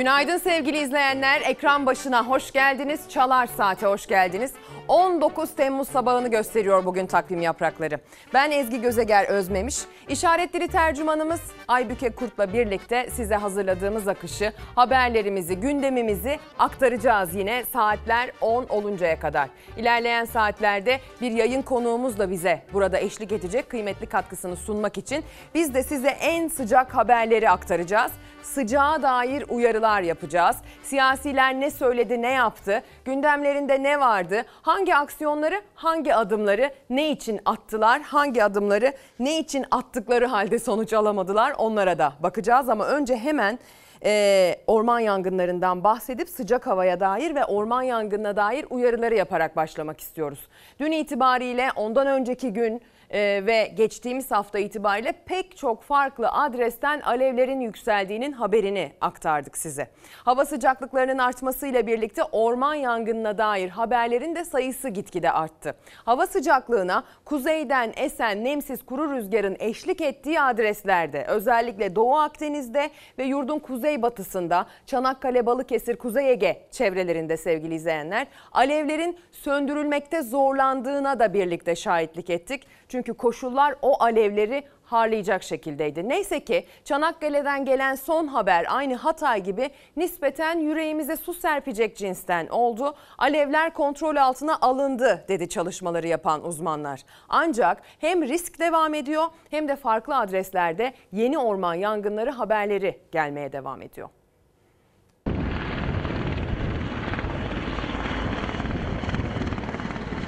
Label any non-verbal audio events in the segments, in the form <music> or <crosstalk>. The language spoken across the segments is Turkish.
Günaydın sevgili izleyenler. Ekran başına hoş geldiniz. Çalar Saate hoş geldiniz. 19 Temmuz sabahını gösteriyor bugün takvim yaprakları. Ben Ezgi Gözeger Özmemiş. İşaretleri tercümanımız Aybüke Kurt'la birlikte size hazırladığımız akışı, haberlerimizi, gündemimizi aktaracağız yine saatler 10 oluncaya kadar. İlerleyen saatlerde bir yayın konuğumuz da bize burada eşlik edecek kıymetli katkısını sunmak için biz de size en sıcak haberleri aktaracağız sıcağa dair uyarılar yapacağız. Siyasiler ne söyledi, ne yaptı, gündemlerinde ne vardı, hangi aksiyonları, hangi adımları ne için attılar, hangi adımları ne için attıkları halde sonuç alamadılar onlara da bakacağız. Ama önce hemen e, orman yangınlarından bahsedip sıcak havaya dair ve orman yangınına dair uyarıları yaparak başlamak istiyoruz. Dün itibariyle ondan önceki gün ee, ve geçtiğimiz hafta itibariyle pek çok farklı adresten alevlerin yükseldiğinin haberini aktardık size. Hava sıcaklıklarının artmasıyla birlikte orman yangınına dair haberlerin de sayısı gitgide arttı. Hava sıcaklığına kuzeyden esen nemsiz kuru rüzgarın eşlik ettiği adreslerde özellikle Doğu Akdeniz'de ve yurdun kuzeybatısında Çanakkale, Balıkesir, Kuzey Ege çevrelerinde sevgili izleyenler alevlerin söndürülmekte zorlandığına da birlikte şahitlik ettik. Çünkü koşullar o alevleri harlayacak şekildeydi. Neyse ki Çanakkale'den gelen son haber aynı Hatay gibi nispeten yüreğimize su serpecek cinsten oldu. Alevler kontrol altına alındı dedi çalışmaları yapan uzmanlar. Ancak hem risk devam ediyor hem de farklı adreslerde yeni orman yangınları haberleri gelmeye devam ediyor.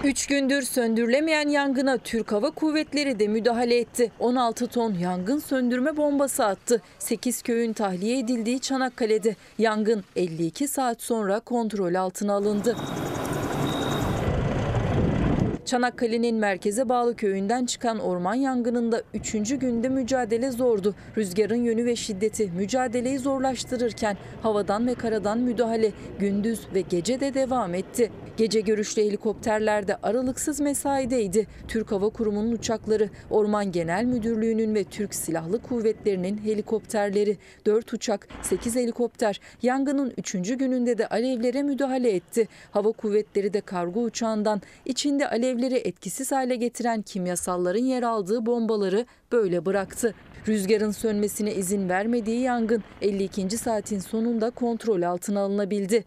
Üç gündür söndürülemeyen yangına Türk Hava Kuvvetleri de müdahale etti. 16 ton yangın söndürme bombası attı. 8 köyün tahliye edildiği Çanakkale'de yangın 52 saat sonra kontrol altına alındı. Çanakkale'nin merkeze bağlı köyünden çıkan orman yangınında 3. günde mücadele zordu. Rüzgarın yönü ve şiddeti mücadeleyi zorlaştırırken havadan ve karadan müdahale gündüz ve gece de devam etti. Gece görüşlü helikopterlerde aralıksız mesaideydi. Türk Hava Kurumu'nun uçakları, Orman Genel Müdürlüğü'nün ve Türk Silahlı Kuvvetleri'nin helikopterleri, 4 uçak, 8 helikopter yangının 3. gününde de alevlere müdahale etti. Hava Kuvvetleri de kargo uçağından içinde alevleri etkisiz hale getiren kimyasalların yer aldığı bombaları böyle bıraktı. Rüzgarın sönmesine izin vermediği yangın 52. saatin sonunda kontrol altına alınabildi.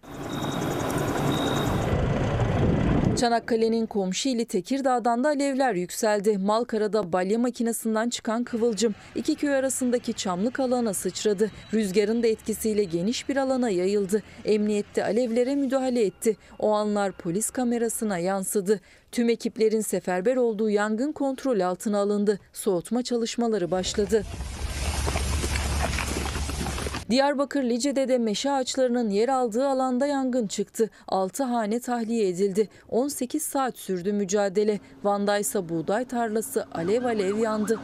Çanakkale'nin komşu ili Tekirdağ'dan da alevler yükseldi. Malkara'da balya makinesinden çıkan kıvılcım iki köy arasındaki çamlık alana sıçradı. Rüzgarın da etkisiyle geniş bir alana yayıldı. Emniyette alevlere müdahale etti. O anlar polis kamerasına yansıdı. Tüm ekiplerin seferber olduğu yangın kontrol altına alındı. Soğutma çalışmaları başladı. Diyarbakır Lice'de de meşe ağaçlarının yer aldığı alanda yangın çıktı. 6 hane tahliye edildi. 18 saat sürdü mücadele. Van'da ise buğday tarlası alev alev yandı.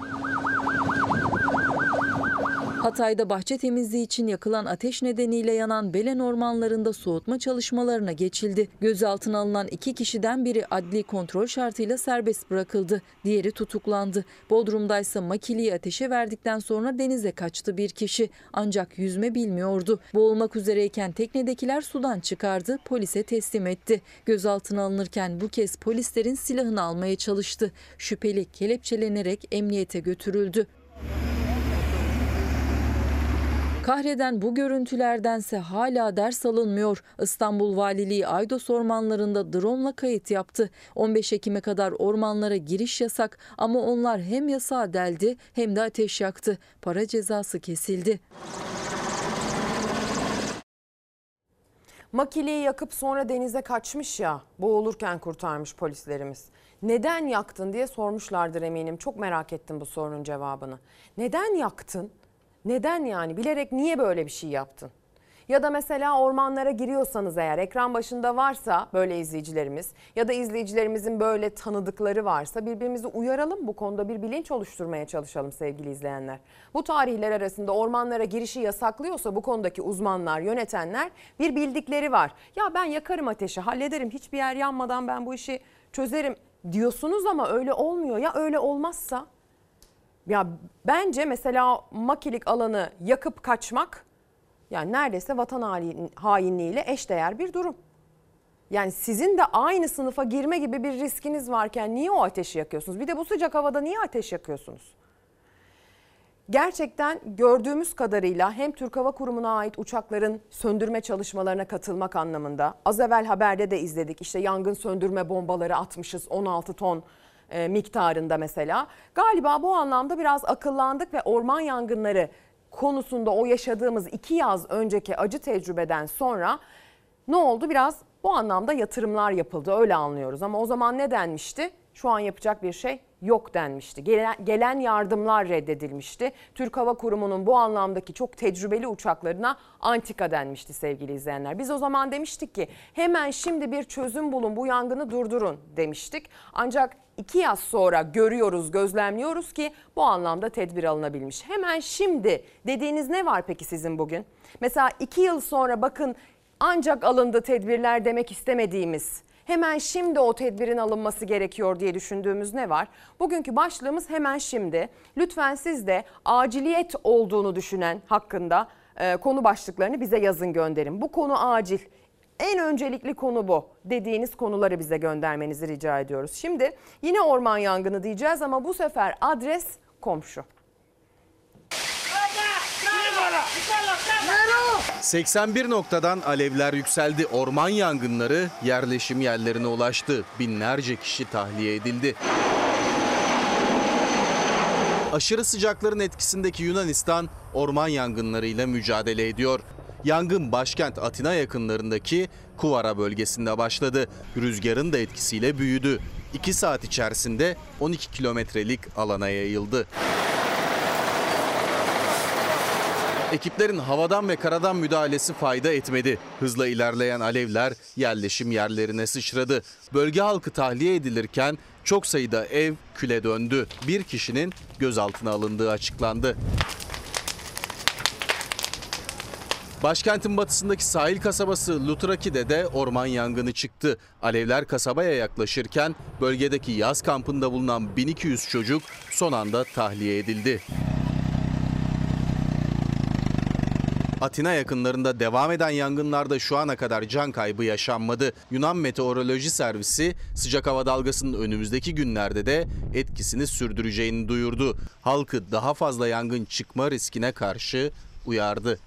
Hatay'da bahçe temizliği için yakılan ateş nedeniyle yanan Belen ormanlarında soğutma çalışmalarına geçildi. Gözaltına alınan iki kişiden biri adli kontrol şartıyla serbest bırakıldı. Diğeri tutuklandı. Bodrum'da ise makiliyi ateşe verdikten sonra denize kaçtı bir kişi. Ancak yüzme bilmiyordu. Boğulmak üzereyken teknedekiler sudan çıkardı, polise teslim etti. Gözaltına alınırken bu kez polislerin silahını almaya çalıştı. Şüpheli kelepçelenerek emniyete götürüldü. Kahreden bu görüntülerdense hala ders alınmıyor. İstanbul Valiliği Aydos ormanlarında drone kayıt yaptı. 15 Ekim'e kadar ormanlara giriş yasak ama onlar hem yasağı deldi hem de ateş yaktı. Para cezası kesildi. Makiliyi yakıp sonra denize kaçmış ya boğulurken kurtarmış polislerimiz. Neden yaktın diye sormuşlardır eminim. Çok merak ettim bu sorunun cevabını. Neden yaktın? Neden yani? Bilerek niye böyle bir şey yaptın? Ya da mesela ormanlara giriyorsanız eğer ekran başında varsa böyle izleyicilerimiz ya da izleyicilerimizin böyle tanıdıkları varsa birbirimizi uyaralım bu konuda bir bilinç oluşturmaya çalışalım sevgili izleyenler. Bu tarihler arasında ormanlara girişi yasaklıyorsa bu konudaki uzmanlar, yönetenler bir bildikleri var. Ya ben yakarım ateşi, hallederim, hiçbir yer yanmadan ben bu işi çözerim diyorsunuz ama öyle olmuyor. Ya öyle olmazsa ya bence mesela makilik alanı yakıp kaçmak Yani neredeyse vatan hain- hainliğiyle eşdeğer bir durum. Yani sizin de aynı sınıfa girme gibi bir riskiniz varken niye o ateşi yakıyorsunuz? Bir de bu sıcak havada niye ateş yakıyorsunuz? Gerçekten gördüğümüz kadarıyla hem Türk Hava Kurumu'na ait uçakların söndürme çalışmalarına katılmak anlamında az evvel haberde de izledik. İşte yangın söndürme bombaları atmışız 16 ton e, miktarında mesela. Galiba bu anlamda biraz akıllandık ve orman yangınları konusunda o yaşadığımız iki yaz önceki acı tecrübeden sonra ne oldu? Biraz bu anlamda yatırımlar yapıldı öyle anlıyoruz. Ama o zaman ne denmişti? Şu an yapacak bir şey yok denmişti. Gelen, gelen yardımlar reddedilmişti. Türk Hava Kurumu'nun bu anlamdaki çok tecrübeli uçaklarına antika denmişti sevgili izleyenler. Biz o zaman demiştik ki hemen şimdi bir çözüm bulun bu yangını durdurun demiştik. Ancak iki yaz sonra görüyoruz, gözlemliyoruz ki bu anlamda tedbir alınabilmiş. Hemen şimdi dediğiniz ne var peki sizin bugün? Mesela iki yıl sonra bakın ancak alındı tedbirler demek istemediğimiz hemen şimdi o tedbirin alınması gerekiyor diye düşündüğümüz ne var? Bugünkü başlığımız hemen şimdi. Lütfen siz de aciliyet olduğunu düşünen hakkında e, konu başlıklarını bize yazın gönderin. Bu konu acil. En öncelikli konu bu dediğiniz konuları bize göndermenizi rica ediyoruz. Şimdi yine orman yangını diyeceğiz ama bu sefer adres komşu. 81 noktadan alevler yükseldi. Orman yangınları yerleşim yerlerine ulaştı. Binlerce kişi tahliye edildi. Aşırı sıcakların etkisindeki Yunanistan orman yangınlarıyla mücadele ediyor. Yangın başkent Atina yakınlarındaki Kuvara bölgesinde başladı. Rüzgarın da etkisiyle büyüdü. 2 saat içerisinde 12 kilometrelik alana yayıldı. Ekiplerin havadan ve karadan müdahalesi fayda etmedi. Hızla ilerleyen alevler yerleşim yerlerine sıçradı. Bölge halkı tahliye edilirken çok sayıda ev küle döndü. Bir kişinin gözaltına alındığı açıklandı. Başkentin batısındaki sahil kasabası Lutraki'de de orman yangını çıktı. Alevler kasabaya yaklaşırken bölgedeki yaz kampında bulunan 1200 çocuk son anda tahliye edildi. Atina yakınlarında devam eden yangınlarda şu ana kadar can kaybı yaşanmadı. Yunan Meteoroloji Servisi sıcak hava dalgasının önümüzdeki günlerde de etkisini sürdüreceğini duyurdu. Halkı daha fazla yangın çıkma riskine karşı uyardı.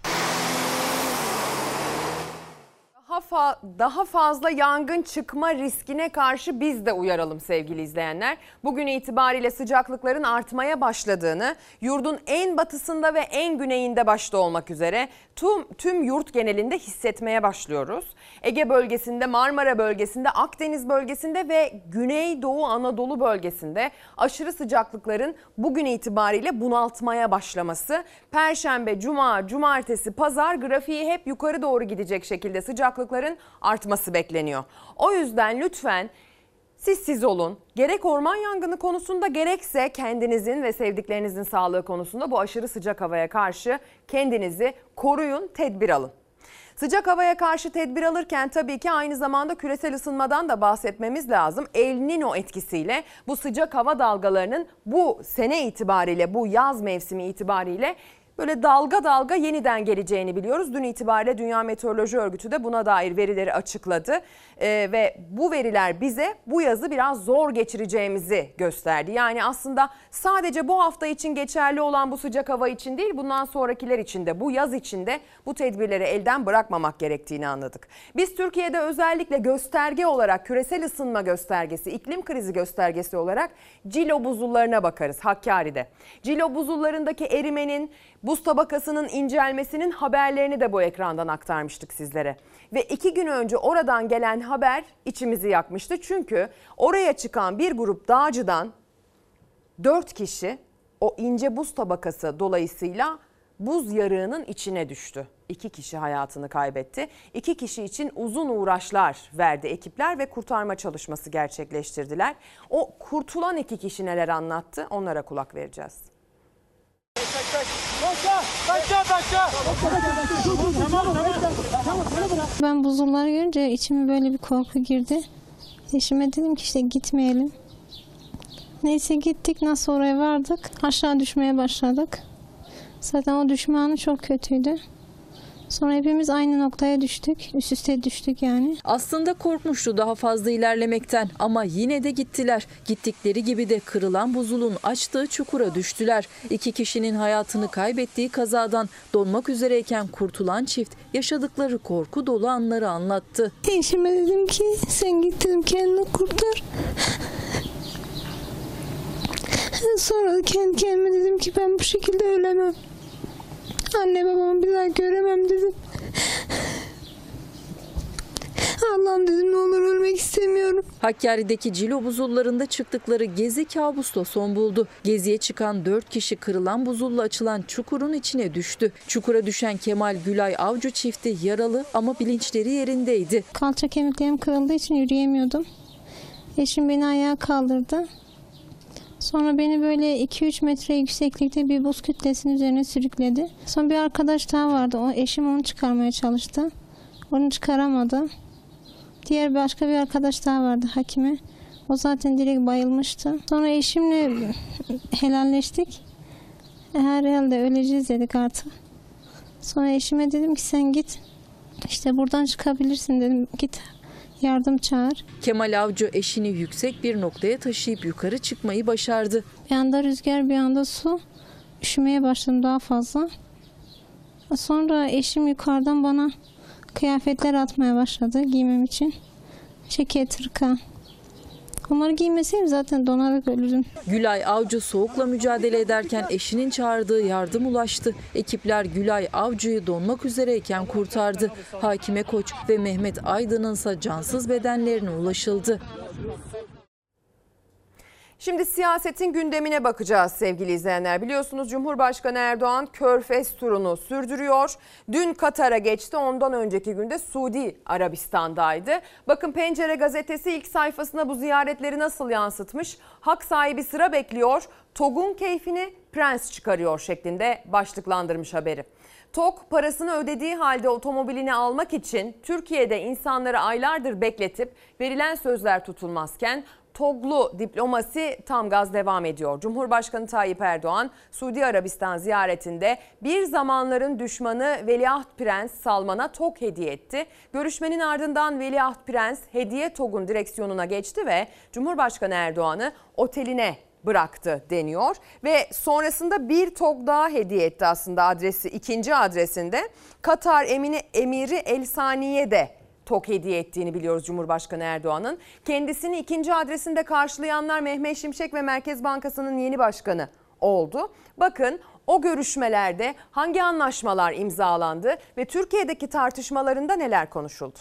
Daha, fa- daha fazla yangın çıkma riskine karşı biz de uyaralım sevgili izleyenler. Bugün itibariyle sıcaklıkların artmaya başladığını, yurdun en batısında ve en güneyinde başta olmak üzere tüm, tüm yurt genelinde hissetmeye başlıyoruz. Ege bölgesinde, Marmara bölgesinde, Akdeniz bölgesinde ve Güneydoğu Anadolu bölgesinde aşırı sıcaklıkların bugün itibariyle bunaltmaya başlaması, Perşembe, Cuma, Cumartesi, Pazar grafiği hep yukarı doğru gidecek şekilde sıcaklıkların artması bekleniyor. O yüzden lütfen siz siz olun. Gerek orman yangını konusunda gerekse kendinizin ve sevdiklerinizin sağlığı konusunda bu aşırı sıcak havaya karşı kendinizi koruyun, tedbir alın. Sıcak havaya karşı tedbir alırken tabii ki aynı zamanda küresel ısınmadan da bahsetmemiz lazım. El Nino etkisiyle bu sıcak hava dalgalarının bu sene itibariyle, bu yaz mevsimi itibariyle böyle dalga dalga yeniden geleceğini biliyoruz. Dün itibariyle Dünya Meteoroloji Örgütü de buna dair verileri açıkladı. Ee, ve bu veriler bize bu yazı biraz zor geçireceğimizi gösterdi. Yani aslında sadece bu hafta için geçerli olan bu sıcak hava için değil bundan sonrakiler için de bu yaz için de bu tedbirleri elden bırakmamak gerektiğini anladık. Biz Türkiye'de özellikle gösterge olarak küresel ısınma göstergesi, iklim krizi göstergesi olarak Cilo buzullarına bakarız Hakkari'de. Cilo buzullarındaki erimenin buz tabakasının incelmesinin haberlerini de bu ekrandan aktarmıştık sizlere. Ve iki gün önce oradan gelen haber içimizi yakmıştı. Çünkü oraya çıkan bir grup dağcıdan 4 kişi o ince buz tabakası dolayısıyla buz yarığının içine düştü. İki kişi hayatını kaybetti. İki kişi için uzun uğraşlar verdi ekipler ve kurtarma çalışması gerçekleştirdiler. O kurtulan iki kişi neler anlattı onlara kulak vereceğiz. Ben buzulları görünce içime böyle bir korku girdi. Eşime dedim ki işte gitmeyelim. Neyse gittik nasıl oraya vardık. Aşağı düşmeye başladık. Zaten o düşme anı çok kötüydü. Sonra hepimiz aynı noktaya düştük. Üst üste düştük yani. Aslında korkmuştu daha fazla ilerlemekten ama yine de gittiler. Gittikleri gibi de kırılan buzulun açtığı çukura düştüler. İki kişinin hayatını kaybettiği kazadan donmak üzereyken kurtulan çift yaşadıkları korku dolu anları anlattı. Eşime dedim ki sen git dedim kendini kurtar. Sonra kendi kendime dedim ki ben bu şekilde ölemem. Anne babamı bir daha göremem dedim. Allah'ım dedim ne olur ölmek istemiyorum. Hakkari'deki Cilo buzullarında çıktıkları gezi kabusla son buldu. Geziye çıkan 4 kişi kırılan buzulla açılan çukurun içine düştü. Çukura düşen Kemal Gülay Avcı çifti yaralı ama bilinçleri yerindeydi. Kalça kemiklerim kırıldığı için yürüyemiyordum. Eşim beni ayağa kaldırdı. Sonra beni böyle 2-3 metre yükseklikte bir buz kütlesinin üzerine sürükledi. Sonra bir arkadaş daha vardı. O eşim onu çıkarmaya çalıştı. Onu çıkaramadı. Diğer başka bir arkadaş daha vardı hakime. O zaten direkt bayılmıştı. Sonra eşimle helalleştik. Herhalde öleceğiz dedik artık. Sonra eşime dedim ki sen git. İşte buradan çıkabilirsin dedim. Git yardım çağır. Kemal Avcı eşini yüksek bir noktaya taşıyıp yukarı çıkmayı başardı. Bir anda rüzgar bir anda su. Üşümeye başladım daha fazla. Sonra eşim yukarıdan bana kıyafetler atmaya başladı giymem için. Ceket, hırka. Onları giymeseydim zaten donarak ölürdüm. Gülay Avcı soğukla mücadele ederken eşinin çağırdığı yardım ulaştı. Ekipler Gülay Avcı'yı donmak üzereyken kurtardı. Hakime Koç ve Mehmet Aydın'ın ise cansız bedenlerine ulaşıldı. Şimdi siyasetin gündemine bakacağız sevgili izleyenler. Biliyorsunuz Cumhurbaşkanı Erdoğan Körfez turunu sürdürüyor. Dün Katar'a geçti. Ondan önceki günde Suudi Arabistan'daydı. Bakın Pencere gazetesi ilk sayfasına bu ziyaretleri nasıl yansıtmış? Hak sahibi sıra bekliyor. TOG'un keyfini prens çıkarıyor şeklinde başlıklandırmış haberi. TOG parasını ödediği halde otomobilini almak için Türkiye'de insanları aylardır bekletip verilen sözler tutulmazken TOG'lu diplomasi tam gaz devam ediyor. Cumhurbaşkanı Tayyip Erdoğan Suudi Arabistan ziyaretinde bir zamanların düşmanı Veliaht Prens Salman'a TOG hediye etti. Görüşmenin ardından Veliaht Prens hediye TOG'un direksiyonuna geçti ve Cumhurbaşkanı Erdoğan'ı oteline bıraktı deniyor ve sonrasında bir TOG daha hediye etti aslında adresi ikinci adresinde Katar emini emiri El Saniye de TOK hediye ettiğini biliyoruz Cumhurbaşkanı Erdoğan'ın. Kendisini ikinci adresinde karşılayanlar Mehmet Şimşek ve Merkez Bankası'nın yeni başkanı oldu. Bakın o görüşmelerde hangi anlaşmalar imzalandı ve Türkiye'deki tartışmalarında neler konuşuldu?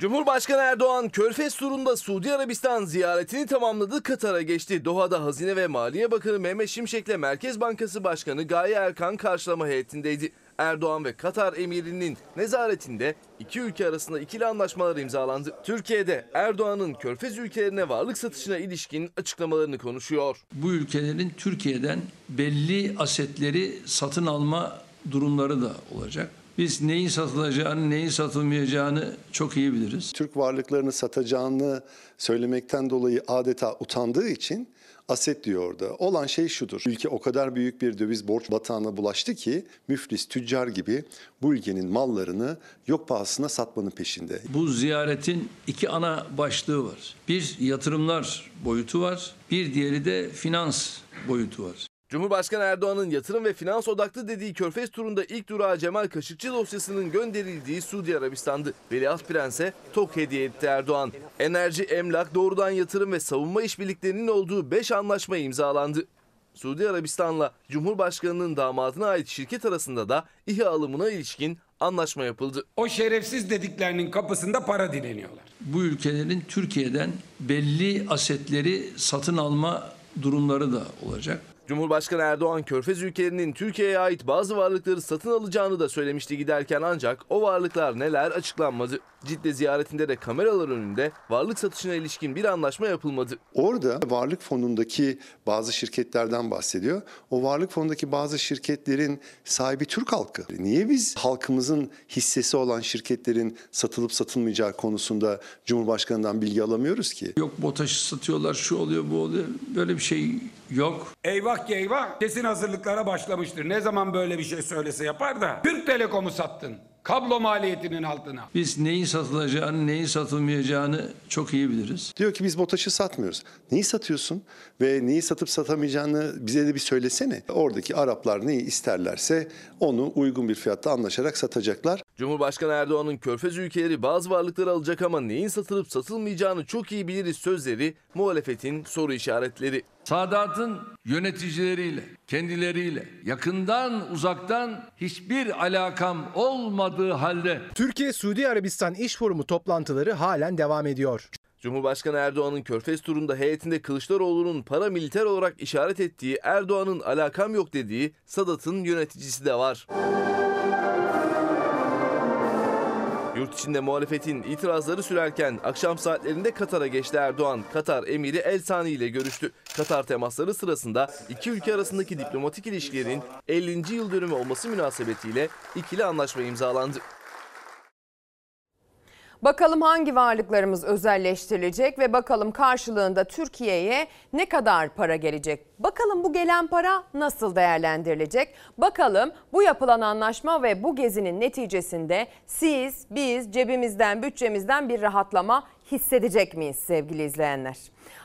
Cumhurbaşkanı Erdoğan Körfez turunda Suudi Arabistan ziyaretini tamamladı Katar'a geçti. Doha'da Hazine ve Maliye Bakanı Mehmet Şimşek'le Merkez Bankası Başkanı Gaye Erkan karşılama heyetindeydi. Erdoğan ve Katar emirinin nezaretinde iki ülke arasında ikili anlaşmalar imzalandı. Türkiye'de Erdoğan'ın Körfez ülkelerine varlık satışına ilişkin açıklamalarını konuşuyor. Bu ülkelerin Türkiye'den belli asetleri satın alma durumları da olacak. Biz neyin satılacağını, neyin satılmayacağını çok iyi biliriz. Türk varlıklarını satacağını söylemekten dolayı adeta utandığı için aset diyor orada. Olan şey şudur. Ülke o kadar büyük bir döviz borç batağına bulaştı ki müflis tüccar gibi bu ülkenin mallarını yok pahasına satmanın peşinde. Bu ziyaretin iki ana başlığı var. Bir yatırımlar boyutu var, bir diğeri de finans boyutu var. Cumhurbaşkanı Erdoğan'ın yatırım ve finans odaklı dediği Körfez turunda ilk durağı Cemal Kaşıkçı dosyasının gönderildiği Suudi Arabistan'dı. Veliaht Prens'e TOK hediye etti Erdoğan. Enerji, emlak, doğrudan yatırım ve savunma işbirliklerinin olduğu 5 anlaşma imzalandı. Suudi Arabistan'la Cumhurbaşkanı'nın damadına ait şirket arasında da İHA alımına ilişkin anlaşma yapıldı. O şerefsiz dediklerinin kapısında para dileniyorlar. Bu ülkelerin Türkiye'den belli asetleri satın alma durumları da olacak. Cumhurbaşkanı Erdoğan Körfez ülkelerinin Türkiye'ye ait bazı varlıkları satın alacağını da söylemişti giderken ancak o varlıklar neler açıklanmadı. Cidde ziyaretinde de kameralar önünde varlık satışına ilişkin bir anlaşma yapılmadı. Orada varlık fonundaki bazı şirketlerden bahsediyor. O varlık fonundaki bazı şirketlerin sahibi Türk halkı. Niye biz halkımızın hissesi olan şirketlerin satılıp satılmayacağı konusunda Cumhurbaşkanı'ndan bilgi alamıyoruz ki? Yok BOTAŞ'ı satıyorlar, şu oluyor, bu oluyor. Böyle bir şey yok. Eyvah ki eyvah kesin hazırlıklara başlamıştır. Ne zaman böyle bir şey söylese yapar da. Türk Telekom'u sattın. Kablo maliyetinin altına. Biz neyin satılacağını, neyin satılmayacağını çok iyi biliriz. Diyor ki biz BOTAŞ'ı satmıyoruz. Neyi satıyorsun ve neyi satıp satamayacağını bize de bir söylesene. Oradaki Araplar neyi isterlerse onu uygun bir fiyatta anlaşarak satacaklar. Cumhurbaşkanı Erdoğan'ın körfez ülkeleri bazı varlıkları alacak ama neyin satılıp satılmayacağını çok iyi biliriz sözleri muhalefetin soru işaretleri. Sadat'ın yöneticileriyle, kendileriyle yakından uzaktan hiçbir alakam olmadığı halde Türkiye-Suudi Arabistan İş Forumu toplantıları halen devam ediyor. Cumhurbaşkanı Erdoğan'ın Körfez turunda heyetinde Kılıçdaroğlu'nun paramiliter olarak işaret ettiği Erdoğan'ın alakam yok dediği Sadat'ın yöneticisi de var. Yurt içinde muhalefetin itirazları sürerken akşam saatlerinde Katar'a geçti Erdoğan. Katar emiri El Sani ile görüştü. Katar temasları sırasında iki ülke arasındaki diplomatik ilişkilerin 50. yıl dönümü olması münasebetiyle ikili anlaşma imzalandı. Bakalım hangi varlıklarımız özelleştirilecek ve bakalım karşılığında Türkiye'ye ne kadar para gelecek? Bakalım bu gelen para nasıl değerlendirilecek? Bakalım bu yapılan anlaşma ve bu gezinin neticesinde siz, biz cebimizden, bütçemizden bir rahatlama hissedecek miyiz sevgili izleyenler?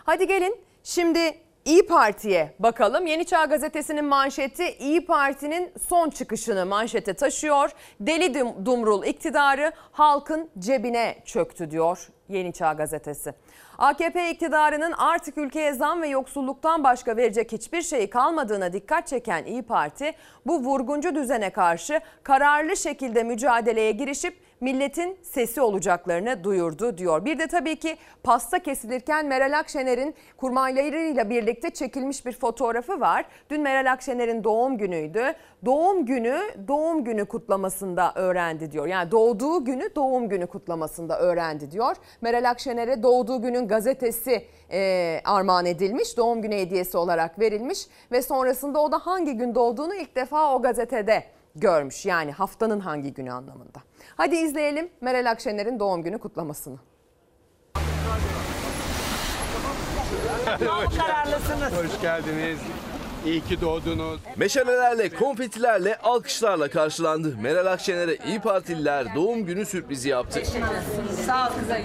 Hadi gelin şimdi İyi Parti'ye bakalım. Yeni Çağ Gazetesi'nin manşeti İyi Parti'nin son çıkışını manşete taşıyor. Deli dum- Dumrul iktidarı halkın cebine çöktü diyor Yeni Çağ Gazetesi. AKP iktidarının artık ülkeye zam ve yoksulluktan başka verecek hiçbir şeyi kalmadığına dikkat çeken İyi Parti bu vurguncu düzene karşı kararlı şekilde mücadeleye girişip milletin sesi olacaklarını duyurdu diyor. Bir de tabii ki pasta kesilirken Meral Akşener'in kurmaylarıyla birlikte çekilmiş bir fotoğrafı var. Dün Meral Akşener'in doğum günüydü. Doğum günü doğum günü kutlamasında öğrendi diyor. Yani doğduğu günü doğum günü kutlamasında öğrendi diyor. Meral Akşener'e doğduğu günün gazetesi e, armağan edilmiş. Doğum günü hediyesi olarak verilmiş ve sonrasında o da hangi gün doğduğunu ilk defa o gazetede görmüş. Yani haftanın hangi günü anlamında. Hadi izleyelim Meral Akşener'in doğum günü kutlamasını. Hoş geldiniz. İyi ki doğdunuz. Meşalelerle, konfetilerle, alkışlarla karşılandı. Meral Akşener'e İyi Partililer doğum günü sürprizi yaptı. Sağ ol kızım.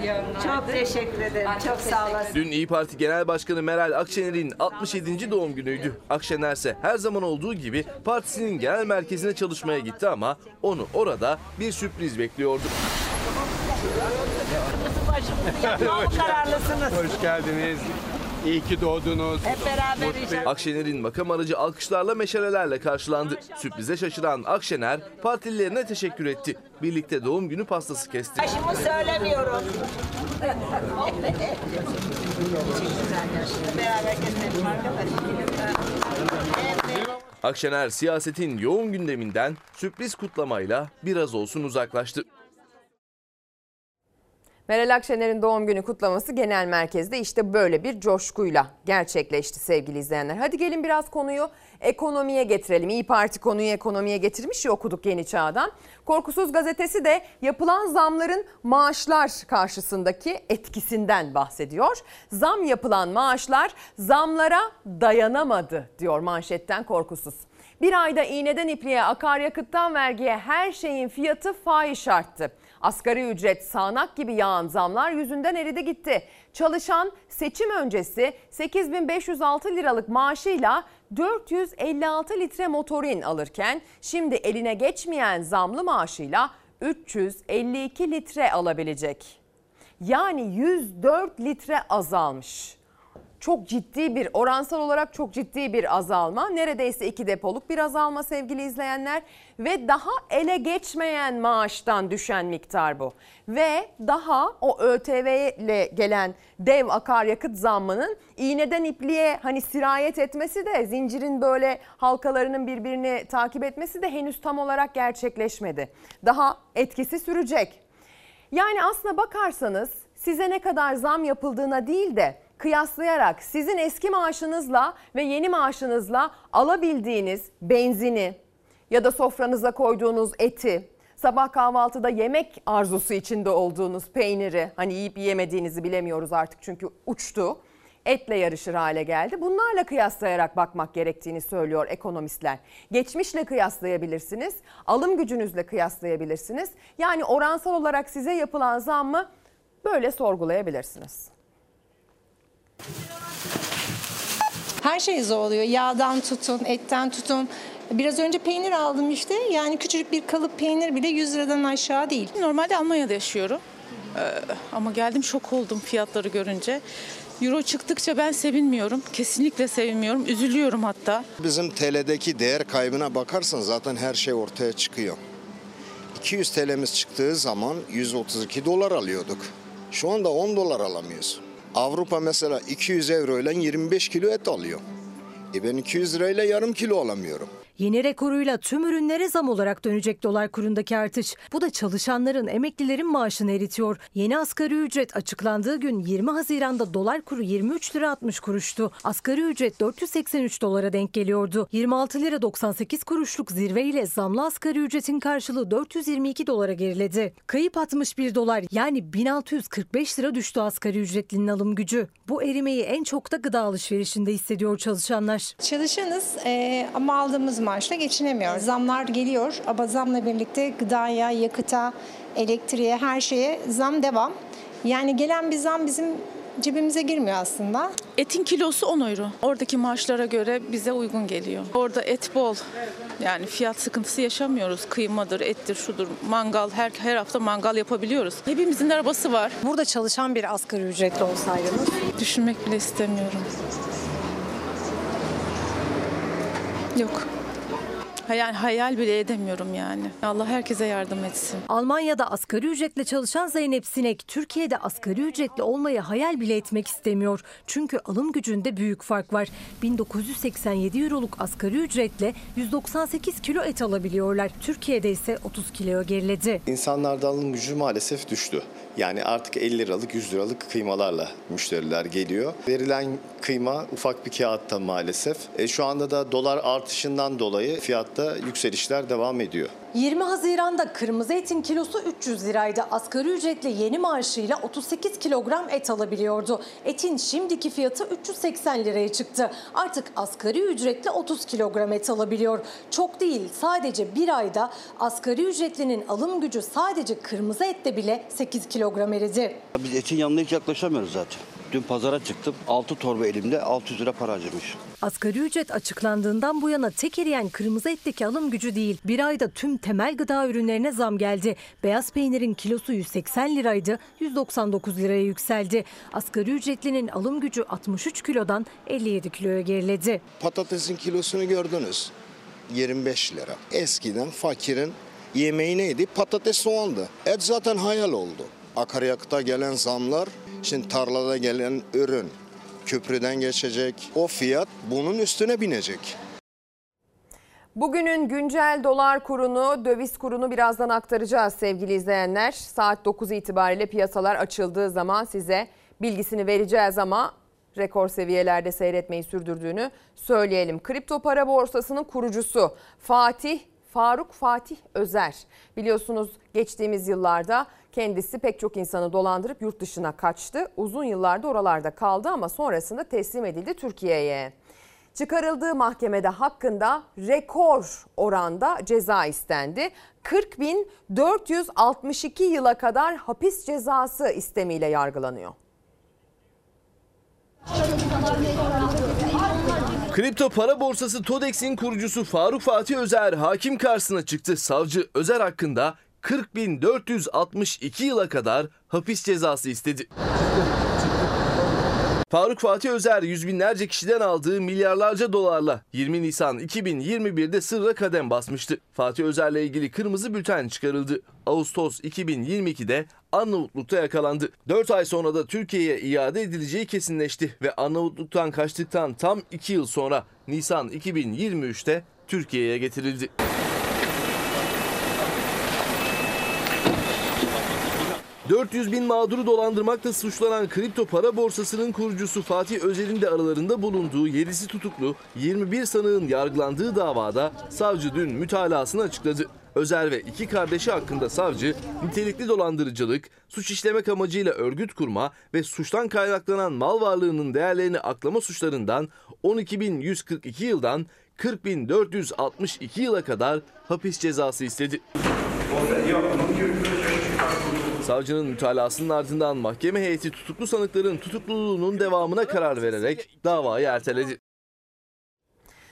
Çok teşekkür ederim. Çok sağ olasın. Dün İyi Parti Genel Başkanı Meral Akşener'in 67. doğum günüydü. Akşener ise her zaman olduğu gibi partisinin genel merkezine çalışmaya gitti ama onu orada bir sürpriz bekliyordu. Çok kararlısınız. Hoş geldiniz. İyi ki doğdunuz. Hep beraber inşallah. Akşener'in makam aracı alkışlarla meşalelerle karşılandı. Sürprize şaşıran Akşener partililerine teşekkür etti. Birlikte doğum günü pastası kesti. Yaşımı söylemiyorum. beraber gezmeyelim arkadaşlar. Akşener siyasetin yoğun gündeminden sürpriz kutlamayla biraz olsun uzaklaştı. Meral Akşener'in doğum günü kutlaması genel merkezde işte böyle bir coşkuyla gerçekleşti sevgili izleyenler. Hadi gelin biraz konuyu ekonomiye getirelim. İyi Parti konuyu ekonomiye getirmiş ya okuduk Yeni Çağ'dan. Korkusuz gazetesi de yapılan zamların maaşlar karşısındaki etkisinden bahsediyor. Zam yapılan maaşlar zamlara dayanamadı diyor manşetten Korkusuz. Bir ayda iğneden ipliğe, akaryakıttan vergiye her şeyin fiyatı fahiş arttı. Asgari ücret sağanak gibi yağan zamlar yüzünden eridi gitti. Çalışan seçim öncesi 8506 liralık maaşıyla 456 litre motorin alırken şimdi eline geçmeyen zamlı maaşıyla 352 litre alabilecek. Yani 104 litre azalmış çok ciddi bir oransal olarak çok ciddi bir azalma. Neredeyse iki depoluk bir azalma sevgili izleyenler ve daha ele geçmeyen maaştan düşen miktar bu. Ve daha o ÖTV ile gelen dev akaryakıt zammının iğneden ipliğe hani sirayet etmesi de zincirin böyle halkalarının birbirini takip etmesi de henüz tam olarak gerçekleşmedi. Daha etkisi sürecek. Yani aslına bakarsanız size ne kadar zam yapıldığına değil de kıyaslayarak sizin eski maaşınızla ve yeni maaşınızla alabildiğiniz benzini ya da sofranıza koyduğunuz eti, sabah kahvaltıda yemek arzusu içinde olduğunuz peyniri, hani yiyip yiyemediğinizi bilemiyoruz artık çünkü uçtu. etle yarışır hale geldi. Bunlarla kıyaslayarak bakmak gerektiğini söylüyor ekonomistler. Geçmişle kıyaslayabilirsiniz, alım gücünüzle kıyaslayabilirsiniz. Yani oransal olarak size yapılan zammı böyle sorgulayabilirsiniz. Her şey zor oluyor. Yağdan tutun, etten tutun. Biraz önce peynir aldım işte. Yani küçücük bir kalıp peynir bile 100 liradan aşağı değil. Normalde Almanya'da yaşıyorum. Ee, ama geldim şok oldum fiyatları görünce. Euro çıktıkça ben sevinmiyorum. Kesinlikle sevinmiyorum. Üzülüyorum hatta. Bizim TL'deki değer kaybına bakarsan zaten her şey ortaya çıkıyor. 200 TL'miz çıktığı zaman 132 dolar alıyorduk. Şu anda 10 dolar alamıyorsun. Avrupa mesela 200 euro ile 25 kilo et alıyor. E ben 200 lirayla yarım kilo alamıyorum. Yeni rekoruyla tüm ürünlere zam olarak dönecek dolar kurundaki artış. Bu da çalışanların, emeklilerin maaşını eritiyor. Yeni asgari ücret açıklandığı gün 20 Haziran'da dolar kuru 23 lira 60 kuruştu. Asgari ücret 483 dolara denk geliyordu. 26 lira 98 kuruşluk zirve ile zamlı asgari ücretin karşılığı 422 dolara geriledi. Kayıp 61 dolar yani 1645 lira düştü asgari ücretlinin alım gücü. Bu erimeyi en çok da gıda alışverişinde hissediyor çalışanlar. Çalışanız ama aldığımız maaşla geçinemiyoruz. Zamlar geliyor ama zamla birlikte gıdaya, yakıta, elektriğe, her şeye zam devam. Yani gelen bir zam bizim cebimize girmiyor aslında. Etin kilosu 10 euro. Oradaki maaşlara göre bize uygun geliyor. Orada et bol. Yani fiyat sıkıntısı yaşamıyoruz. Kıymadır, ettir, şudur. Mangal, her, her hafta mangal yapabiliyoruz. Hepimizin arabası var. Burada çalışan bir asgari ücretli olsaydınız Düşünmek bile istemiyorum. Yok. Yani hayal bile edemiyorum yani. Allah herkese yardım etsin. Almanya'da asgari ücretle çalışan Zeynep Sinek, Türkiye'de asgari ücretli olmayı hayal bile etmek istemiyor. Çünkü alım gücünde büyük fark var. 1987 euroluk asgari ücretle 198 kilo et alabiliyorlar. Türkiye'de ise 30 kiloya geriledi. İnsanlarda alım gücü maalesef düştü. Yani artık 50 liralık 100 liralık kıymalarla müşteriler geliyor. Verilen kıyma ufak bir kağıtta maalesef. E, şu anda da dolar artışından dolayı fiyatta yükselişler devam ediyor. 20 Haziran'da kırmızı etin kilosu 300 liraydı. Asgari ücretle yeni maaşıyla 38 kilogram et alabiliyordu. Etin şimdiki fiyatı 380 liraya çıktı. Artık asgari ücretle 30 kilogram et alabiliyor. Çok değil sadece bir ayda asgari ücretlinin alım gücü sadece kırmızı ette bile 8 kilogram eridi. Biz etin yanına hiç yaklaşamıyoruz zaten. Dün pazara çıktım. 6 torba elimde 600 lira para harcamış. Asgari ücret açıklandığından bu yana tek eriyen kırmızı etteki alım gücü değil. Bir ayda tüm temel gıda ürünlerine zam geldi. Beyaz peynirin kilosu 180 liraydı, 199 liraya yükseldi. Asgari ücretlinin alım gücü 63 kilodan 57 kiloya geriledi. Patatesin kilosunu gördünüz. 25 lira. Eskiden fakirin yemeği neydi? Patates soğandı. Et zaten hayal oldu. Akaryakıta gelen zamlar, şimdi tarlada gelen ürün köprüden geçecek. O fiyat bunun üstüne binecek. Bugünün güncel dolar kurunu, döviz kurunu birazdan aktaracağız sevgili izleyenler. Saat 9 itibariyle piyasalar açıldığı zaman size bilgisini vereceğiz ama rekor seviyelerde seyretmeyi sürdürdüğünü söyleyelim. Kripto para borsasının kurucusu Fatih Faruk Fatih Özer. Biliyorsunuz geçtiğimiz yıllarda kendisi pek çok insanı dolandırıp yurt dışına kaçtı. Uzun yıllarda oralarda kaldı ama sonrasında teslim edildi Türkiye'ye. Çıkarıldığı mahkemede hakkında rekor oranda ceza istendi. 40.462 yıla kadar hapis cezası istemiyle yargılanıyor. Kripto para borsası Todex'in kurucusu Faruk Fatih Özer hakim karşısına çıktı. Savcı Özer hakkında 40.462 yıla kadar hapis cezası istedi. Faruk Fatih Özer yüz binlerce kişiden aldığı milyarlarca dolarla 20 Nisan 2021'de sırra kadem basmıştı. Fatih Özer'le ilgili kırmızı bülten çıkarıldı. Ağustos 2022'de Arnavutluk'ta yakalandı. 4 ay sonra da Türkiye'ye iade edileceği kesinleşti ve Arnavutluk'tan kaçtıktan tam 2 yıl sonra Nisan 2023'te Türkiye'ye getirildi. ...400 bin mağduru dolandırmakla suçlanan kripto para borsasının kurucusu Fatih Özer'in de aralarında bulunduğu 7'si tutuklu 21 sanığın yargılandığı davada savcı dün mütalasını açıkladı. Özer ve iki kardeşi hakkında savcı nitelikli dolandırıcılık, suç işlemek amacıyla örgüt kurma ve suçtan kaynaklanan mal varlığının değerlerini aklama suçlarından 12.142 yıldan 40.462 yıla kadar hapis cezası istedi. Savcının mütalasının ardından mahkeme heyeti tutuklu sanıkların tutukluluğunun devamına karar vererek davayı erteledi.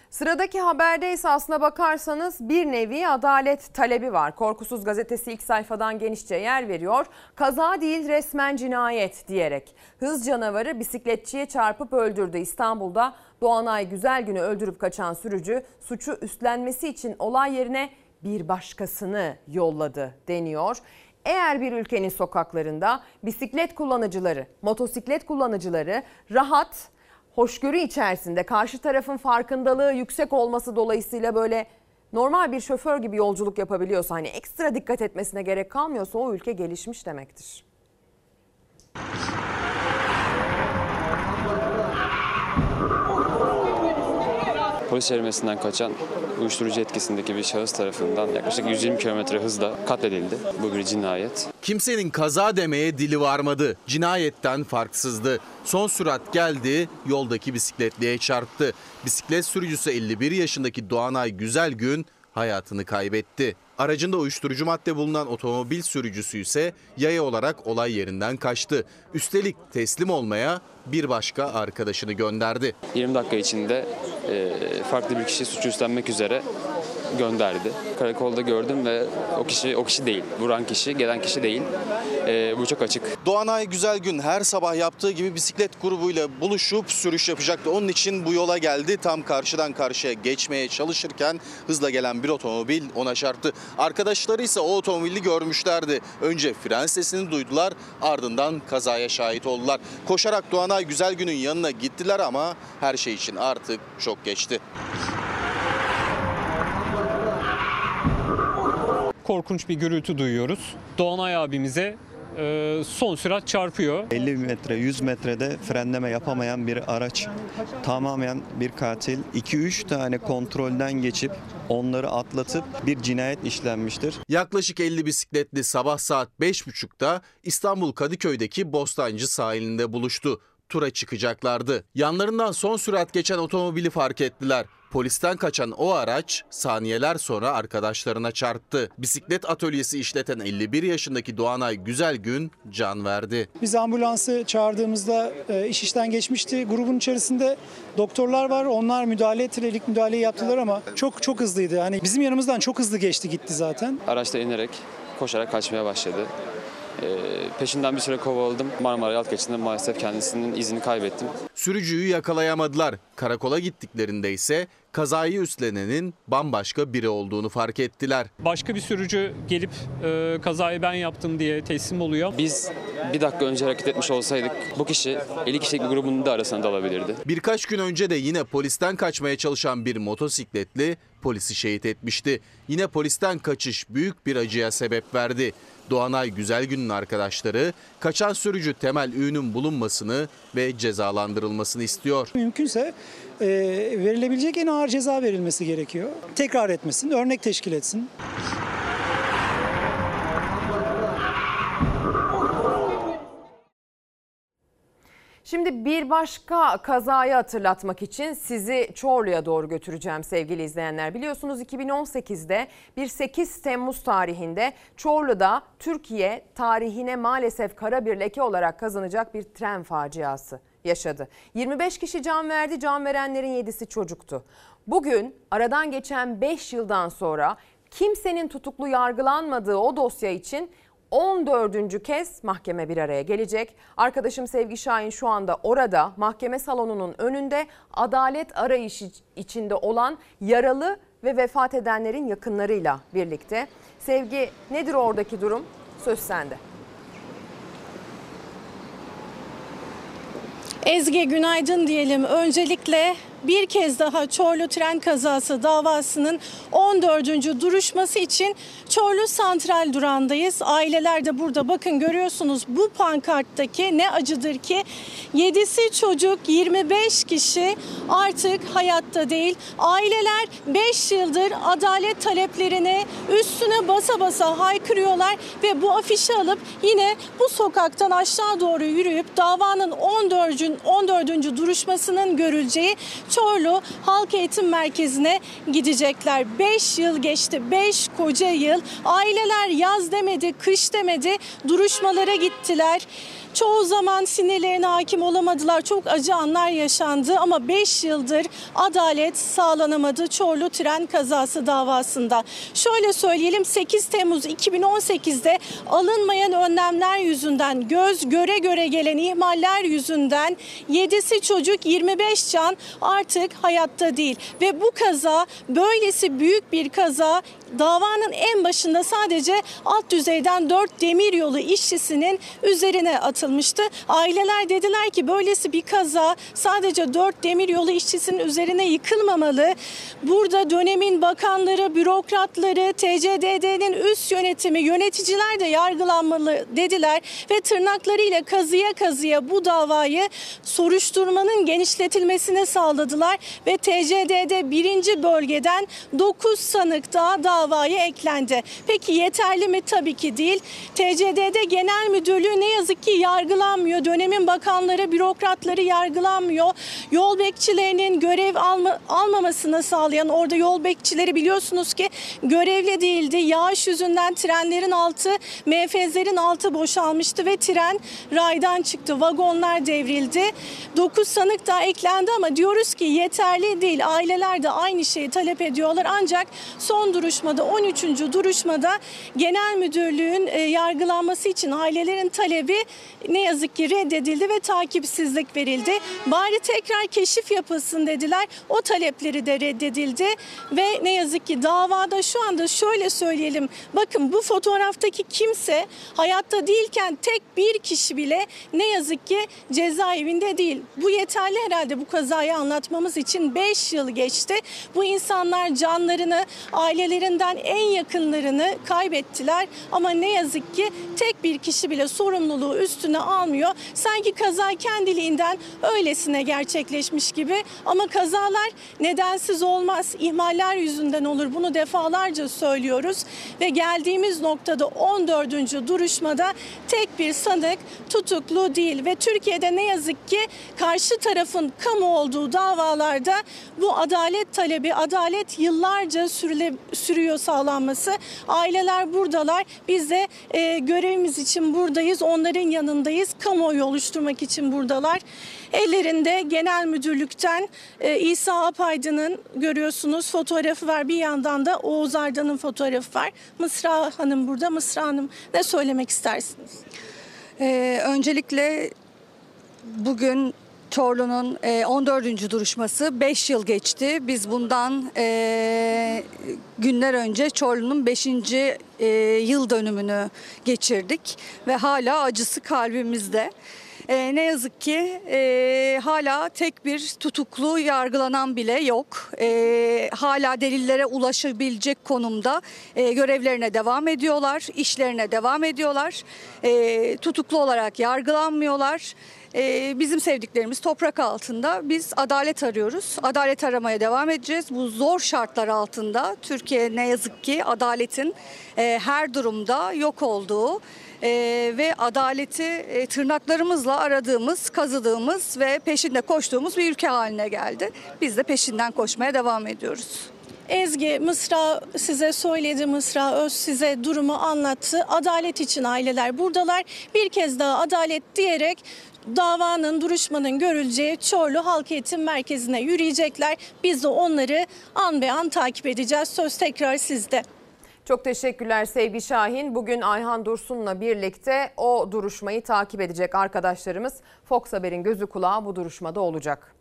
Sıradaki haberde ise aslına bakarsanız bir nevi adalet talebi var. Korkusuz gazetesi ilk sayfadan genişçe yer veriyor. Kaza değil resmen cinayet diyerek. Hız canavarı bisikletçiye çarpıp öldürdü. İstanbul'da Doğanay Güzelgün'ü öldürüp kaçan sürücü suçu üstlenmesi için olay yerine bir başkasını yolladı deniyor. Eğer bir ülkenin sokaklarında bisiklet kullanıcıları, motosiklet kullanıcıları rahat, hoşgörü içerisinde karşı tarafın farkındalığı yüksek olması dolayısıyla böyle normal bir şoför gibi yolculuk yapabiliyorsa hani ekstra dikkat etmesine gerek kalmıyorsa o ülke gelişmiş demektir. Polis çevirmesinden kaçan uyuşturucu etkisindeki bir şahıs tarafından yaklaşık 120 km hızla katledildi. Bu bir cinayet. Kimsenin kaza demeye dili varmadı. Cinayetten farksızdı. Son sürat geldi, yoldaki bisikletliye çarptı. Bisiklet sürücüsü 51 yaşındaki Doğanay Güzelgün hayatını kaybetti. Aracında uyuşturucu madde bulunan otomobil sürücüsü ise yaya olarak olay yerinden kaçtı. Üstelik teslim olmaya bir başka arkadaşını gönderdi. 20 dakika içinde e, farklı bir kişi suçu üstlenmek üzere gönderdi. Karakolda gördüm ve o kişi o kişi değil. Vuran kişi, gelen kişi değil. E, bu çok açık. Doğanay Güzelgün her sabah yaptığı gibi bisiklet grubuyla buluşup sürüş yapacaktı. Onun için bu yola geldi. Tam karşıdan karşıya geçmeye çalışırken hızla gelen bir otomobil ona çarptı. Arkadaşları ise o otomobili görmüşlerdi. Önce fren sesini duydular ardından kazaya şahit oldular. Koşarak Doğanay Güzelgün'ün yanına gittiler ama her şey için artık çok geçti. Korkunç bir gürültü duyuyoruz. Doğanay abimize e, son sürat çarpıyor. 50 metre 100 metrede frenleme yapamayan bir araç tamamen bir katil 2-3 tane kontrolden geçip onları atlatıp bir cinayet işlenmiştir. Yaklaşık 50 bisikletli sabah saat 5.30'da İstanbul Kadıköy'deki Bostancı sahilinde buluştu. Tura çıkacaklardı. Yanlarından son sürat geçen otomobili fark ettiler. Polisten kaçan o araç saniyeler sonra arkadaşlarına çarptı. Bisiklet atölyesi işleten 51 yaşındaki Doğanay Güzelgün can verdi. Biz ambulansı çağırdığımızda e, iş işten geçmişti. Grubun içerisinde doktorlar var. Onlar müdahale ettiler, ilk müdahaleyi yaptılar ama çok çok hızlıydı. Hani bizim yanımızdan çok hızlı geçti gitti zaten. Araçta inerek koşarak kaçmaya başladı. E, peşinden bir süre kovaladım. Marmara Yalt geçtiğinde maalesef kendisinin izini kaybettim. Sürücüyü yakalayamadılar. Karakola gittiklerinde ise kazayı üstlenenin bambaşka biri olduğunu fark ettiler. Başka bir sürücü gelip e, kazayı ben yaptım diye teslim oluyor. Biz bir dakika önce hareket etmiş olsaydık bu kişi 50 kişilik bir grubun da arasına dalabilirdi. Birkaç gün önce de yine polisten kaçmaya çalışan bir motosikletli polisi şehit etmişti. Yine polisten kaçış büyük bir acıya sebep verdi. Doğanay Güzelgün'ün arkadaşları kaçan sürücü Temel Ün'ün bulunmasını ve cezalandırılmasını istiyor. Mümkünse e, verilebilecek en ağır ceza verilmesi gerekiyor. Tekrar etmesin, örnek teşkil etsin. Şimdi bir başka kazayı hatırlatmak için sizi Çorlu'ya doğru götüreceğim sevgili izleyenler. Biliyorsunuz 2018'de bir 8 Temmuz tarihinde Çorlu'da Türkiye tarihine maalesef kara bir leke olarak kazanacak bir tren faciası yaşadı. 25 kişi can verdi, can verenlerin 7'si çocuktu. Bugün aradan geçen 5 yıldan sonra kimsenin tutuklu yargılanmadığı o dosya için 14. kez mahkeme bir araya gelecek. Arkadaşım Sevgi Şahin şu anda orada mahkeme salonunun önünde adalet arayışı içinde olan yaralı ve vefat edenlerin yakınlarıyla birlikte. Sevgi nedir oradaki durum? Söz sende. Ezgi günaydın diyelim. Öncelikle bir kez daha Çorlu tren kazası davasının 14. duruşması için Çorlu Santral durağındayız. Aileler de burada bakın görüyorsunuz bu pankarttaki ne acıdır ki 7'si çocuk 25 kişi artık hayatta değil. Aileler 5 yıldır adalet taleplerini üstüne basa basa haykırıyorlar ve bu afişi alıp yine bu sokaktan aşağı doğru yürüyüp davanın 14. 14. duruşmasının görüleceği Çorlu Halk Eğitim Merkezi'ne gidecekler. 5 yıl geçti. 5 koca yıl. Aileler yaz demedi, kış demedi. Duruşmalara gittiler. Çoğu zaman sinirlerine hakim olamadılar. Çok acı anlar yaşandı ama 5 yıldır adalet sağlanamadı Çorlu tren kazası davasında. Şöyle söyleyelim 8 Temmuz 2018'de alınmayan önlemler yüzünden göz göre göre gelen ihmaller yüzünden 7'si çocuk 25 can artık hayatta değil. Ve bu kaza böylesi büyük bir kaza davanın en başında sadece alt düzeyden 4 demiryolu işçisinin üzerine atılmıştı. Aileler dediler ki böylesi bir kaza sadece 4 demiryolu işçisinin üzerine yıkılmamalı. Burada dönemin bakanları, bürokratları, TCDD'nin üst yönetimi, yöneticiler de yargılanmalı dediler ve tırnaklarıyla kazıya kazıya bu davayı soruşturmanın genişletilmesine sağladılar ve TCDD birinci bölgeden 9 sanık daha davaya eklendi. Peki yeterli mi? Tabii ki değil. TCDD Genel Müdürlüğü ne yazık ki yargılanmıyor. Dönemin bakanları, bürokratları yargılanmıyor. Yol bekçilerinin görev alma, almamasını sağlayan orada yol bekçileri biliyorsunuz ki görevli değildi. Yağış yüzünden trenlerin altı, MFZ'lerin altı boşalmıştı ve tren raydan çıktı. Vagonlar devrildi. 9 sanık daha eklendi ama diyoruz ki yeterli değil. Aileler de aynı şeyi talep ediyorlar. Ancak son duruşmada 13. duruşmada genel müdürlüğün e, yargılanması için ailelerin talebi ne yazık ki reddedildi ve takipsizlik verildi. Bari tekrar keşif yapılsın dediler. O talepleri de reddedildi ve ne yazık ki davada şu anda şöyle söyleyelim. Bakın bu fotoğraftaki kimse hayatta değilken tek bir kişi bile ne yazık ki cezaevinde değil. Bu yeterli herhalde bu kazayı anlatmamız için 5 yıl geçti. Bu insanlar canlarını ailelerinden en yakınlarını kaybettiler ama ne yazık ki tek bir kişi bile sorumluluğu üstüne almıyor. Sanki kaza kendiliğinden öylesine gerçekleşmiş gibi ama kazalar nedensiz olmaz. İhmaller yüzünden olur. Bunu defalarca söylüyoruz ve geldiğimiz noktada 14. duruşmada tek bir sanık tutuklu değil ve Türkiye'de ne yazık ki karşı tarafın kamu olduğu davalarda bu adalet talebi, adalet yıllarca sürüle, sürüyor sağlanması. Aileler buradalar. Biz de e, görevimiz için buradayız. Onların yanındayız. Kamuoyu oluşturmak için buradalar. Ellerinde genel müdürlükten e, İsa Apaydın'ın görüyorsunuz fotoğrafı var. Bir yandan da Oğuz Arda'nın fotoğrafı var. Mısra Hanım burada. Mısra Hanım ne söylemek istersiniz? Ee, öncelikle bugün Çorlu'nun e, 14. duruşması 5 yıl geçti. Biz bundan e, günler önce Çorlu'nun 5. E, yıl dönümünü geçirdik ve hala acısı kalbimizde. E, ne yazık ki e, hala tek bir tutuklu yargılanan bile yok. E, hala delillere ulaşabilecek konumda e, görevlerine devam ediyorlar, işlerine devam ediyorlar. E, tutuklu olarak yargılanmıyorlar. Ee, bizim sevdiklerimiz toprak altında. Biz adalet arıyoruz. Adalet aramaya devam edeceğiz. Bu zor şartlar altında Türkiye ne yazık ki adaletin e, her durumda yok olduğu e, ve adaleti e, tırnaklarımızla aradığımız, kazıdığımız ve peşinde koştuğumuz bir ülke haline geldi. Biz de peşinden koşmaya devam ediyoruz. Ezgi Mısra size söyledi, Mısra Öz size durumu anlattı. Adalet için aileler buradalar. Bir kez daha adalet diyerek davanın, duruşmanın görüleceği Çorlu Halk Eğitim Merkezi'ne yürüyecekler. Biz de onları an be an takip edeceğiz. Söz tekrar sizde. Çok teşekkürler Sevgi Şahin. Bugün Ayhan Dursun'la birlikte o duruşmayı takip edecek arkadaşlarımız. Fox Haber'in gözü kulağı bu duruşmada olacak.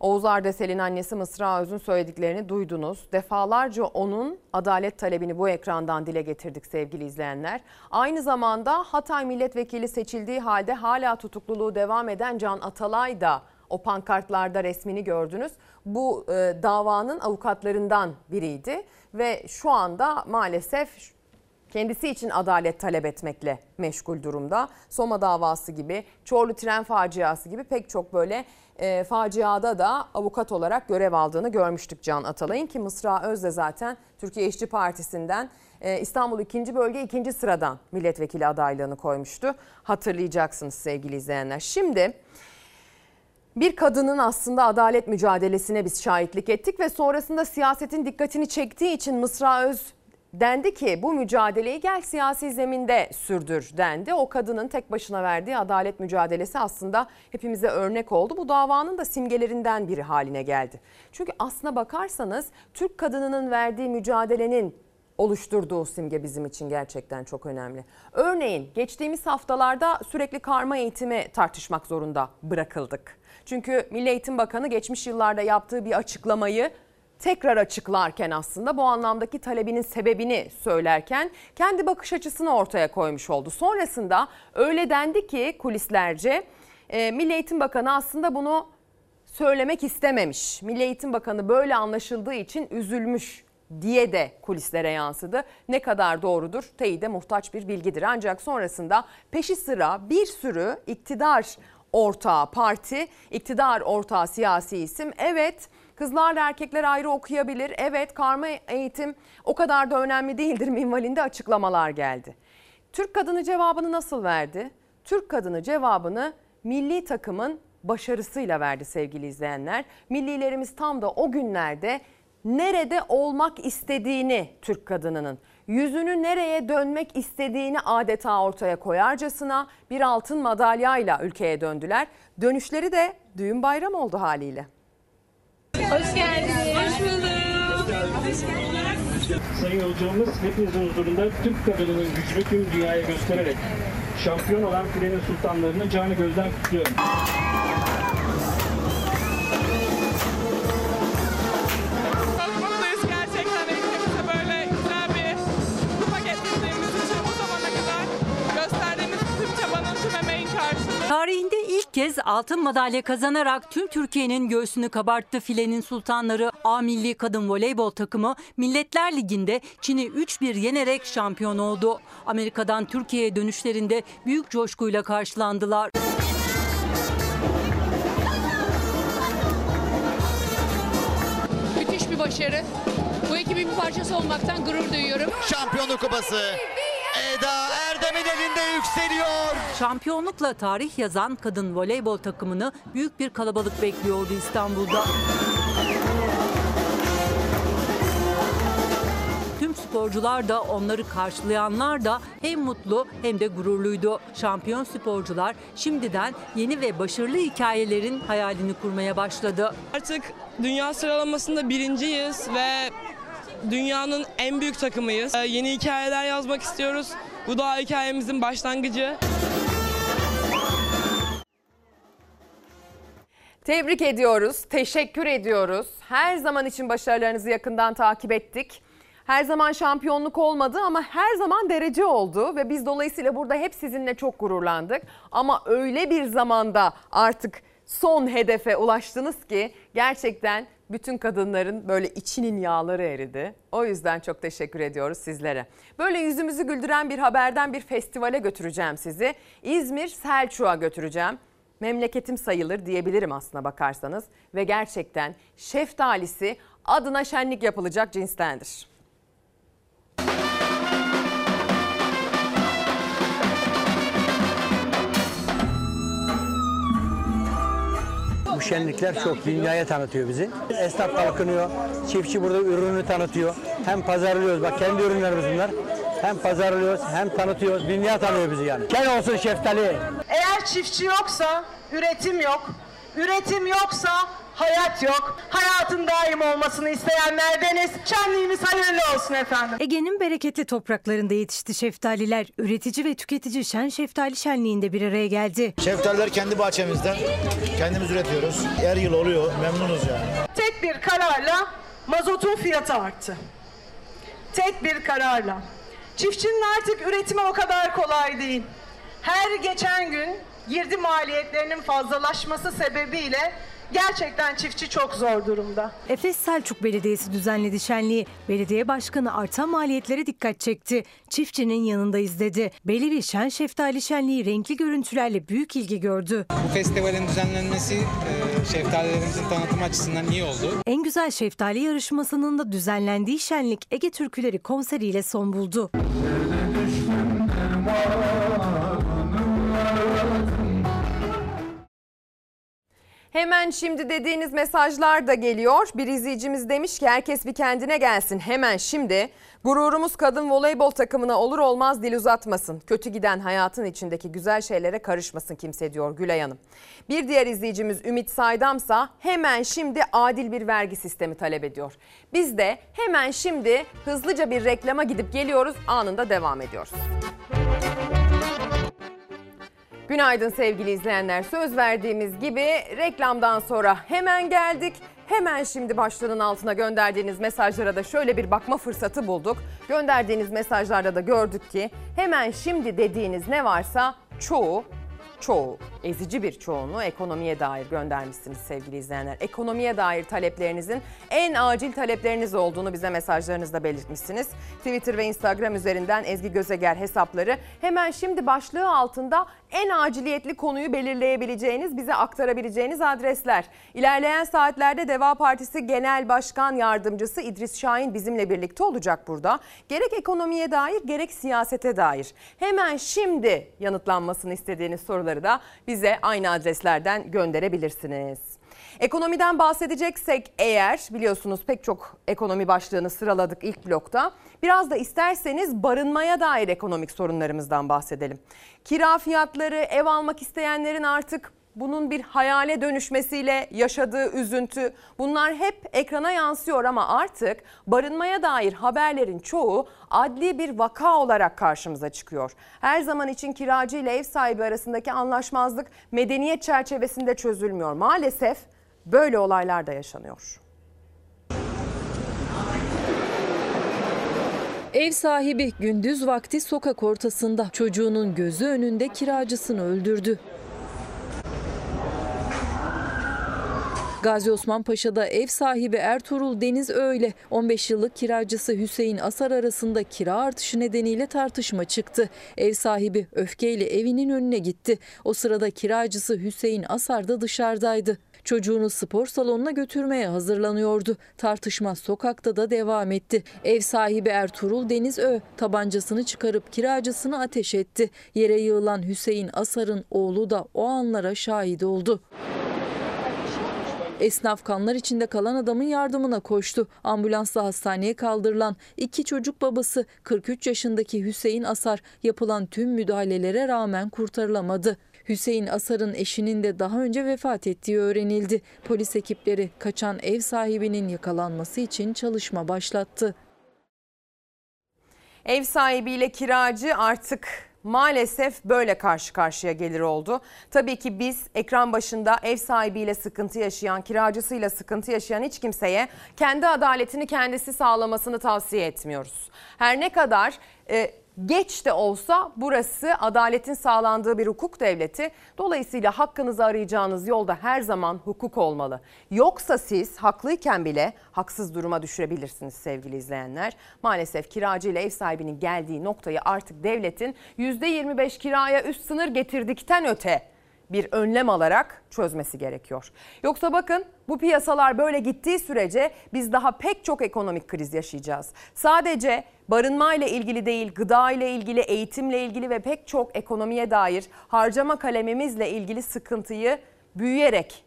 Oğuz Ardesel'in annesi Mısra Öz'ün söylediklerini duydunuz. Defalarca onun adalet talebini bu ekrandan dile getirdik sevgili izleyenler. Aynı zamanda Hatay milletvekili seçildiği halde hala tutukluluğu devam eden Can Atalay da O pankartlarda resmini gördünüz. Bu e, davanın avukatlarından biriydi ve şu anda maalesef kendisi için adalet talep etmekle meşgul durumda. Soma davası gibi, Çorlu tren faciası gibi pek çok böyle e, faciada da avukat olarak görev aldığını görmüştük Can Atalay'ın ki Mısra Öz de zaten Türkiye İşçi Partisi'nden e, İstanbul 2. Bölge 2. sıradan milletvekili adaylığını koymuştu. Hatırlayacaksınız sevgili izleyenler. Şimdi bir kadının aslında adalet mücadelesine biz şahitlik ettik ve sonrasında siyasetin dikkatini çektiği için Mısra Öz dendi ki bu mücadeleyi gel siyasi zeminde sürdür dendi. O kadının tek başına verdiği adalet mücadelesi aslında hepimize örnek oldu. Bu davanın da simgelerinden biri haline geldi. Çünkü aslına bakarsanız Türk kadınının verdiği mücadelenin oluşturduğu simge bizim için gerçekten çok önemli. Örneğin geçtiğimiz haftalarda sürekli karma eğitimi tartışmak zorunda bırakıldık. Çünkü Milli Eğitim Bakanı geçmiş yıllarda yaptığı bir açıklamayı tekrar açıklarken aslında bu anlamdaki talebinin sebebini söylerken kendi bakış açısını ortaya koymuş oldu. Sonrasında öyle dendi ki kulislerce e, Milli Eğitim Bakanı aslında bunu söylemek istememiş. Milli Eğitim Bakanı böyle anlaşıldığı için üzülmüş diye de kulislere yansıdı. Ne kadar doğrudur teyide muhtaç bir bilgidir. Ancak sonrasında peşi sıra bir sürü iktidar ortağı parti, iktidar ortağı siyasi isim evet kızlarla erkekler ayrı okuyabilir. Evet karma eğitim o kadar da önemli değildir <laughs> minvalinde açıklamalar geldi. Türk kadını cevabını nasıl verdi? Türk kadını cevabını milli takımın başarısıyla verdi sevgili izleyenler. Millilerimiz tam da o günlerde nerede olmak istediğini Türk kadınının, yüzünü nereye dönmek istediğini adeta ortaya koyarcasına bir altın madalyayla ülkeye döndüler. Dönüşleri de düğün bayram oldu haliyle. Hoş geldiniz. Hoş bulduk. Sayın yolcularımız hepinizin huzurunda Türk kadınının gücünü tüm dünyaya göstererek şampiyon olan filenin sultanlarını canı gözden kutluyorum. İlk kez altın madalya kazanarak tüm Türkiye'nin göğsünü kabarttı filenin sultanları A Milli Kadın Voleybol takımı Milletler Ligi'nde Çin'i 3-1 yenerek şampiyon oldu. Amerika'dan Türkiye'ye dönüşlerinde büyük coşkuyla karşılandılar. Müthiş bir başarı. Bu ekibin bir parçası olmaktan gurur duyuyorum. Şampiyonluk kupası Eda Erdem'in elinde yükseliyor. Şampiyonlukla tarih yazan kadın voleybol takımını büyük bir kalabalık bekliyordu İstanbul'da. Tüm sporcular da onları karşılayanlar da hem mutlu hem de gururluydu. Şampiyon sporcular şimdiden yeni ve başarılı hikayelerin hayalini kurmaya başladı. Artık dünya sıralamasında birinciyiz ve dünyanın en büyük takımıyız. Ee, yeni hikayeler yazmak istiyoruz. Bu da hikayemizin başlangıcı. Tebrik ediyoruz, teşekkür ediyoruz. Her zaman için başarılarınızı yakından takip ettik. Her zaman şampiyonluk olmadı ama her zaman derece oldu ve biz dolayısıyla burada hep sizinle çok gururlandık. Ama öyle bir zamanda artık son hedefe ulaştınız ki gerçekten bütün kadınların böyle içinin yağları eridi. O yüzden çok teşekkür ediyoruz sizlere. Böyle yüzümüzü güldüren bir haberden bir festivale götüreceğim sizi. İzmir Selçuk'a götüreceğim memleketim sayılır diyebilirim aslına bakarsanız ve gerçekten şeftalisi adına şenlik yapılacak cinstendir. Bu şenlikler çok dünyaya tanıtıyor bizi. Esnaf kalkınıyor, çiftçi burada ürünü tanıtıyor. Hem pazarlıyoruz, bak kendi ürünlerimiz bunlar. Hem pazarlıyoruz hem tanıtıyoruz. Dünya tanıyor bizi yani. Gel olsun şeftali. Eğer çiftçi yoksa üretim yok. Üretim yoksa hayat yok. Hayatın daim olmasını isteyenlerdeniz. Şenliğimiz hayırlı olsun efendim. Ege'nin bereketli topraklarında yetişti şeftaliler. Üretici ve tüketici şen şeftali şenliğinde bir araya geldi. Şeftaliler kendi bahçemizden. Kendimiz üretiyoruz. Her yıl oluyor. Memnunuz yani. Tek bir kararla mazotun fiyatı arttı. Tek bir kararla. Çiftçinin artık üretimi o kadar kolay değil. Her geçen gün girdi maliyetlerinin fazlalaşması sebebiyle gerçekten çiftçi çok zor durumda. Efes Selçuk Belediyesi düzenledi şenliği. Belediye başkanı artan maliyetlere dikkat çekti. Çiftçinin yanındayız dedi. Belivi Şen Şeftali Şenliği renkli görüntülerle büyük ilgi gördü. Bu festivalin düzenlenmesi e, şeftalilerimizin tanıtım açısından iyi oldu. En güzel şeftali yarışmasının da düzenlendiği şenlik Ege Türküleri konseriyle son buldu. Hemen şimdi dediğiniz mesajlar da geliyor. Bir izleyicimiz demiş ki herkes bir kendine gelsin hemen şimdi. Gururumuz kadın voleybol takımına olur olmaz dil uzatmasın. Kötü giden hayatın içindeki güzel şeylere karışmasın kimse diyor Gülay Hanım. Bir diğer izleyicimiz Ümit Saydamsa hemen şimdi adil bir vergi sistemi talep ediyor. Biz de hemen şimdi hızlıca bir reklama gidip geliyoruz anında devam ediyoruz. Günaydın sevgili izleyenler. Söz verdiğimiz gibi reklamdan sonra hemen geldik. Hemen şimdi başlığının altına gönderdiğiniz mesajlara da şöyle bir bakma fırsatı bulduk. Gönderdiğiniz mesajlarda da gördük ki hemen şimdi dediğiniz ne varsa çoğu çoğu, ezici bir çoğunluğu ekonomiye dair göndermişsiniz sevgili izleyenler. Ekonomiye dair taleplerinizin en acil talepleriniz olduğunu bize mesajlarınızda belirtmişsiniz. Twitter ve Instagram üzerinden Ezgi Gözeger hesapları hemen şimdi başlığı altında en aciliyetli konuyu belirleyebileceğiniz, bize aktarabileceğiniz adresler. İlerleyen saatlerde Deva Partisi Genel Başkan Yardımcısı İdris Şahin bizimle birlikte olacak burada. Gerek ekonomiye dair gerek siyasete dair hemen şimdi yanıtlanmasını istediğiniz soruları da bize aynı adreslerden gönderebilirsiniz. Ekonomiden bahsedeceksek eğer biliyorsunuz pek çok ekonomi başlığını sıraladık ilk blokta. Biraz da isterseniz barınmaya dair ekonomik sorunlarımızdan bahsedelim. Kira fiyatları, ev almak isteyenlerin artık bunun bir hayale dönüşmesiyle yaşadığı üzüntü bunlar hep ekrana yansıyor ama artık barınmaya dair haberlerin çoğu adli bir vaka olarak karşımıza çıkıyor. Her zaman için kiracı ile ev sahibi arasındaki anlaşmazlık medeniyet çerçevesinde çözülmüyor. Maalesef böyle olaylar da yaşanıyor. Ev sahibi gündüz vakti sokak ortasında çocuğunun gözü önünde kiracısını öldürdü. Gazi Osman Paşa'da ev sahibi Ertuğrul Deniz Öyle 15 yıllık kiracısı Hüseyin Asar arasında kira artışı nedeniyle tartışma çıktı. Ev sahibi öfkeyle evinin önüne gitti. O sırada kiracısı Hüseyin Asar da dışarıdaydı. Çocuğunu spor salonuna götürmeye hazırlanıyordu. Tartışma sokakta da devam etti. Ev sahibi Ertuğrul Deniz Ö tabancasını çıkarıp kiracısını ateş etti. Yere yığılan Hüseyin Asar'ın oğlu da o anlara şahit oldu. Esnaf kanlar içinde kalan adamın yardımına koştu. Ambulansla hastaneye kaldırılan iki çocuk babası 43 yaşındaki Hüseyin Asar yapılan tüm müdahalelere rağmen kurtarılamadı. Hüseyin Asar'ın eşinin de daha önce vefat ettiği öğrenildi. Polis ekipleri kaçan ev sahibinin yakalanması için çalışma başlattı. Ev sahibiyle kiracı artık maalesef böyle karşı karşıya gelir oldu. Tabii ki biz ekran başında ev sahibiyle sıkıntı yaşayan, kiracısıyla sıkıntı yaşayan hiç kimseye kendi adaletini kendisi sağlamasını tavsiye etmiyoruz. Her ne kadar e, geç de olsa burası adaletin sağlandığı bir hukuk devleti. Dolayısıyla hakkınızı arayacağınız yolda her zaman hukuk olmalı. Yoksa siz haklıyken bile haksız duruma düşürebilirsiniz sevgili izleyenler. Maalesef kiracı ile ev sahibinin geldiği noktayı artık devletin %25 kiraya üst sınır getirdikten öte bir önlem alarak çözmesi gerekiyor. Yoksa bakın bu piyasalar böyle gittiği sürece biz daha pek çok ekonomik kriz yaşayacağız. Sadece barınma ile ilgili değil, gıda ile ilgili, eğitimle ilgili ve pek çok ekonomiye dair harcama kalemimizle ilgili sıkıntıyı büyüyerek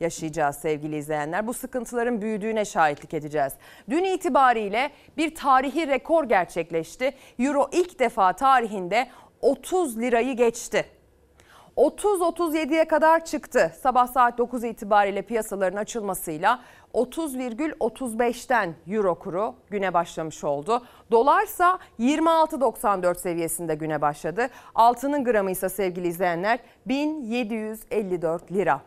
yaşayacağız sevgili izleyenler. Bu sıkıntıların büyüdüğüne şahitlik edeceğiz. Dün itibariyle bir tarihi rekor gerçekleşti. Euro ilk defa tarihinde 30 lirayı geçti. 30-37'ye kadar çıktı. Sabah saat 9 itibariyle piyasaların açılmasıyla 30,35'ten euro kuru güne başlamış oldu. Dolarsa 26.94 seviyesinde güne başladı. Altının gramı ise sevgili izleyenler 1754 lira.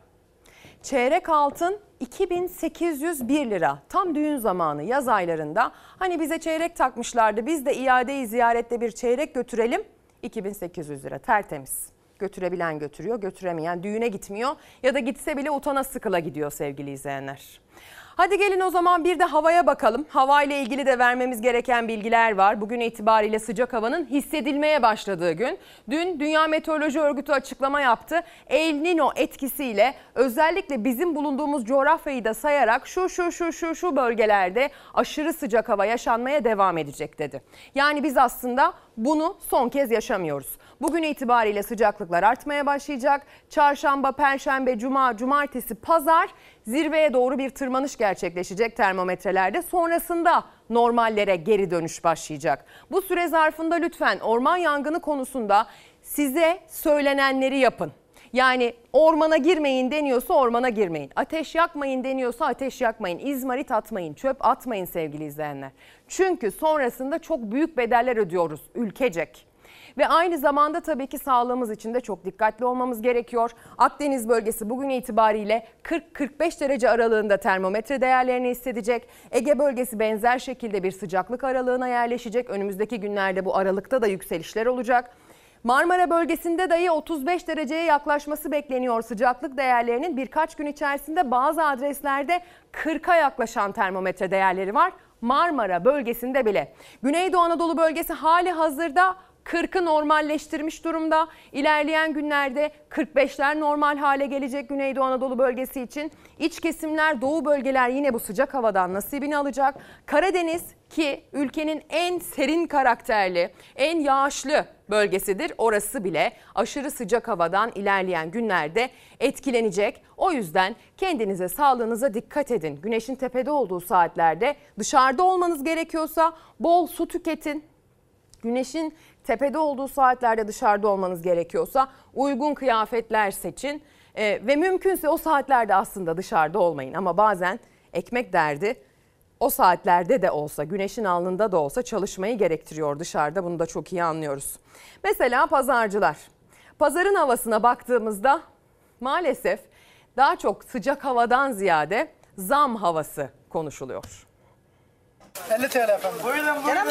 Çeyrek altın 2801 lira. Tam düğün zamanı yaz aylarında. Hani bize çeyrek takmışlardı biz de iadeyi ziyarette bir çeyrek götürelim. 2800 lira tertemiz. Götürebilen götürüyor, götüremeyen düğüne gitmiyor ya da gitse bile utana sıkıla gidiyor sevgili izleyenler. Hadi gelin o zaman bir de havaya bakalım. Hava ile ilgili de vermemiz gereken bilgiler var. Bugün itibariyle sıcak havanın hissedilmeye başladığı gün. Dün Dünya Meteoroloji Örgütü açıklama yaptı. El Nino etkisiyle özellikle bizim bulunduğumuz coğrafyayı da sayarak şu şu şu şu şu bölgelerde aşırı sıcak hava yaşanmaya devam edecek dedi. Yani biz aslında bunu son kez yaşamıyoruz. Bugün itibariyle sıcaklıklar artmaya başlayacak. Çarşamba, perşembe, cuma, cumartesi, pazar zirveye doğru bir tırmanış gerçekleşecek termometrelerde. Sonrasında normallere geri dönüş başlayacak. Bu süre zarfında lütfen orman yangını konusunda size söylenenleri yapın. Yani ormana girmeyin deniyorsa ormana girmeyin. Ateş yakmayın deniyorsa ateş yakmayın. İzmarit atmayın, çöp atmayın sevgili izleyenler. Çünkü sonrasında çok büyük bedeller ödüyoruz ülkecek. Ve aynı zamanda tabii ki sağlığımız için de çok dikkatli olmamız gerekiyor. Akdeniz bölgesi bugün itibariyle 40-45 derece aralığında termometre değerlerini hissedecek. Ege bölgesi benzer şekilde bir sıcaklık aralığına yerleşecek. Önümüzdeki günlerde bu aralıkta da yükselişler olacak. Marmara bölgesinde dahi 35 dereceye yaklaşması bekleniyor sıcaklık değerlerinin. Birkaç gün içerisinde bazı adreslerde 40'a yaklaşan termometre değerleri var. Marmara bölgesinde bile. Güneydoğu Anadolu bölgesi hali hazırda 40'ı normalleştirmiş durumda. İlerleyen günlerde 45'ler normal hale gelecek Güneydoğu Anadolu bölgesi için. İç kesimler, doğu bölgeler yine bu sıcak havadan nasibini alacak. Karadeniz ki ülkenin en serin karakterli, en yağışlı bölgesidir. Orası bile aşırı sıcak havadan ilerleyen günlerde etkilenecek. O yüzden kendinize, sağlığınıza dikkat edin. Güneşin tepede olduğu saatlerde dışarıda olmanız gerekiyorsa bol su tüketin. Güneşin tepede olduğu saatlerde dışarıda olmanız gerekiyorsa uygun kıyafetler seçin. Ee, ve mümkünse o saatlerde aslında dışarıda olmayın. Ama bazen ekmek derdi o saatlerde de olsa güneşin alnında da olsa çalışmayı gerektiriyor dışarıda bunu da çok iyi anlıyoruz. Mesela pazarcılar. Pazarın havasına baktığımızda maalesef daha çok sıcak havadan ziyade zam havası konuşuluyor. 50 TL efendim. Buyurun buyurun.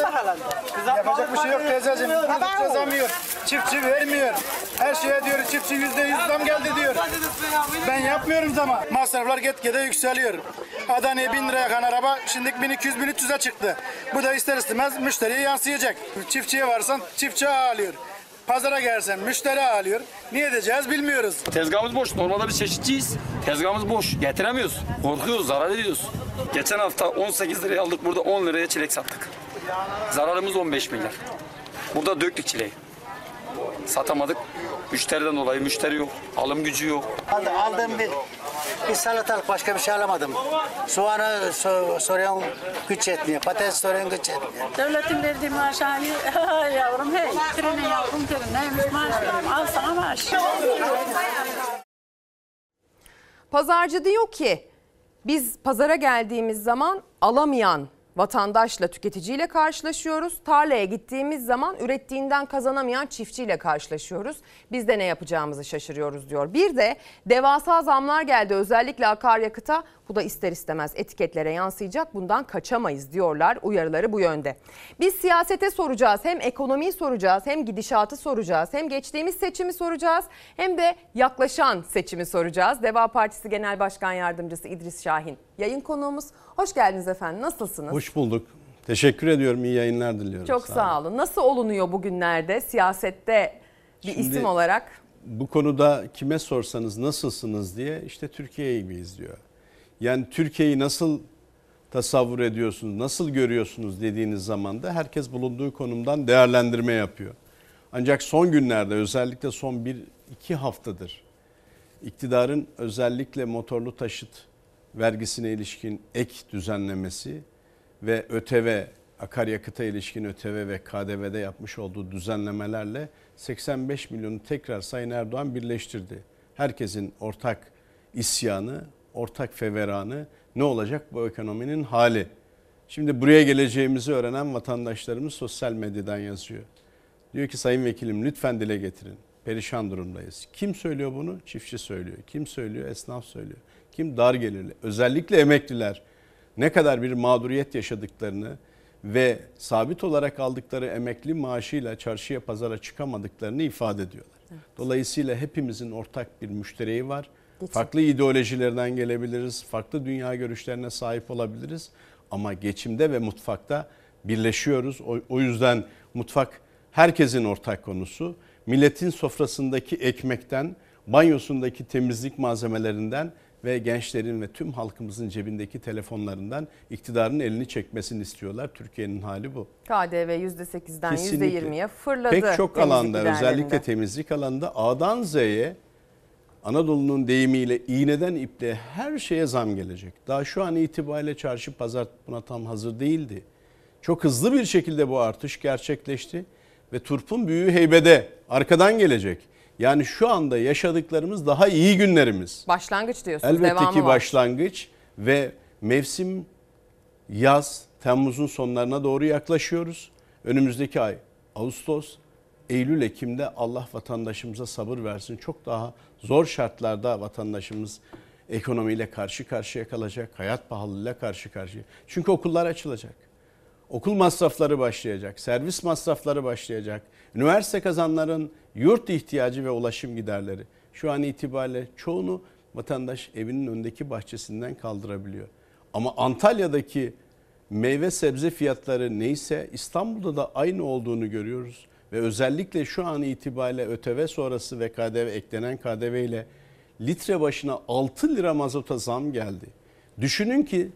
Yapacak bir şey yok teyzeciğim. Yedikçe zam yiyor. Çiftçi vermiyor. Her şeye diyor çiftçi yüzde yüz zam geldi diyor. Ben yapmıyorum zaman. Masraflar gitgide yükseliyor. Adana'ya 1000 liraya kan araba şimdi 1200-1300'e çıktı. Bu da ister istemez müşteriye yansıyacak. Çiftçiye varsan çiftçi ağlıyor. Pazara gelsen müşteri ağlıyor. Ne edeceğiz bilmiyoruz. Tezgahımız boş. Normalde biz çeşitçiyiz. Tezgahımız boş. Getiremiyoruz. Korkuyoruz, zarar ediyoruz. Geçen hafta 18 liraya aldık. Burada 10 liraya çilek sattık. Zararımız 15 milyar. Burada döktük çileği. Satamadık. Müşteriden dolayı müşteri yok. Alım gücü yok. Aldığım bir, bir salatalık başka bir şey alamadım. Soğanı so, soruyan güç etmiyor. Patates soruyan güç etmiyor. Devletin verdiği maaş hani <laughs> yavrum hey. Trene yavrum trene neymiş maaş veriyorum. Al sana maaş. Pazarcı diyor ki biz pazara geldiğimiz zaman alamayan vatandaşla tüketiciyle karşılaşıyoruz. Tarlaya gittiğimiz zaman ürettiğinden kazanamayan çiftçiyle karşılaşıyoruz. Biz de ne yapacağımızı şaşırıyoruz diyor. Bir de devasa zamlar geldi özellikle akaryakıta. Bu da ister istemez etiketlere yansıyacak. Bundan kaçamayız diyorlar. Uyarıları bu yönde. Biz siyasete soracağız. Hem ekonomiyi soracağız, hem gidişatı soracağız, hem geçtiğimiz seçimi soracağız, hem de yaklaşan seçimi soracağız. Deva Partisi Genel Başkan Yardımcısı İdris Şahin yayın konuğumuz. Hoş geldiniz efendim. Nasılsınız? Hoş bulduk. Teşekkür ediyorum. İyi yayınlar diliyorum. Çok sağ olun. Nasıl olunuyor bugünlerde siyasette bir Şimdi- isim olarak? Bu konuda kime sorsanız nasılsınız diye işte Türkiye'yi miyiz diyor. Yani Türkiye'yi nasıl tasavvur ediyorsunuz, nasıl görüyorsunuz dediğiniz zaman da herkes bulunduğu konumdan değerlendirme yapıyor. Ancak son günlerde özellikle son bir iki haftadır iktidarın özellikle motorlu taşıt vergisine ilişkin ek düzenlemesi ve ÖTV, akaryakıta ilişkin ÖTV ve KDV'de yapmış olduğu düzenlemelerle 85 milyonu tekrar Sayın Erdoğan birleştirdi. Herkesin ortak isyanı, ortak feveranı ne olacak bu ekonominin hali? Şimdi buraya geleceğimizi öğrenen vatandaşlarımız sosyal medyadan yazıyor. Diyor ki sayın vekilim lütfen dile getirin. Perişan durumdayız. Kim söylüyor bunu? Çiftçi söylüyor. Kim söylüyor? Esnaf söylüyor. Kim dar gelirli? Özellikle emekliler ne kadar bir mağduriyet yaşadıklarını ve sabit olarak aldıkları emekli maaşıyla çarşıya pazara çıkamadıklarını ifade ediyorlar. Dolayısıyla hepimizin ortak bir müştereği var. Geçim. Farklı ideolojilerden gelebiliriz, farklı dünya görüşlerine sahip olabiliriz ama geçimde ve mutfakta birleşiyoruz. O, o yüzden mutfak herkesin ortak konusu. Milletin sofrasındaki ekmekten, banyosundaki temizlik malzemelerinden ve gençlerin ve tüm halkımızın cebindeki telefonlarından iktidarın elini çekmesini istiyorlar. Türkiye'nin hali bu. KDV %8'den Kesinlikle. %20'ye fırladı. Pek çok alanda özellikle temizlik alanında A'dan Z'ye Anadolu'nun deyimiyle iğneden iple her şeye zam gelecek. Daha şu an itibariyle çarşı pazar buna tam hazır değildi. Çok hızlı bir şekilde bu artış gerçekleşti ve turpun büyüğü heybede arkadan gelecek. Yani şu anda yaşadıklarımız daha iyi günlerimiz. Başlangıç diyorsunuz. Elbette devamı ki var. başlangıç ve mevsim yaz Temmuz'un sonlarına doğru yaklaşıyoruz. Önümüzdeki ay Ağustos, Eylül, Ekim'de Allah vatandaşımıza sabır versin. Çok daha zor şartlarda vatandaşımız ekonomiyle karşı karşıya kalacak. Hayat pahalılığıyla karşı karşıya. Çünkü okullar açılacak. Okul masrafları başlayacak. Servis masrafları başlayacak. Üniversite kazanların yurt ihtiyacı ve ulaşım giderleri. Şu an itibariyle çoğunu vatandaş evinin önündeki bahçesinden kaldırabiliyor. Ama Antalya'daki meyve sebze fiyatları neyse İstanbul'da da aynı olduğunu görüyoruz. Ve özellikle şu an itibariyle ÖTV sonrası ve KDV eklenen KDV ile litre başına 6 lira mazota zam geldi. Düşünün ki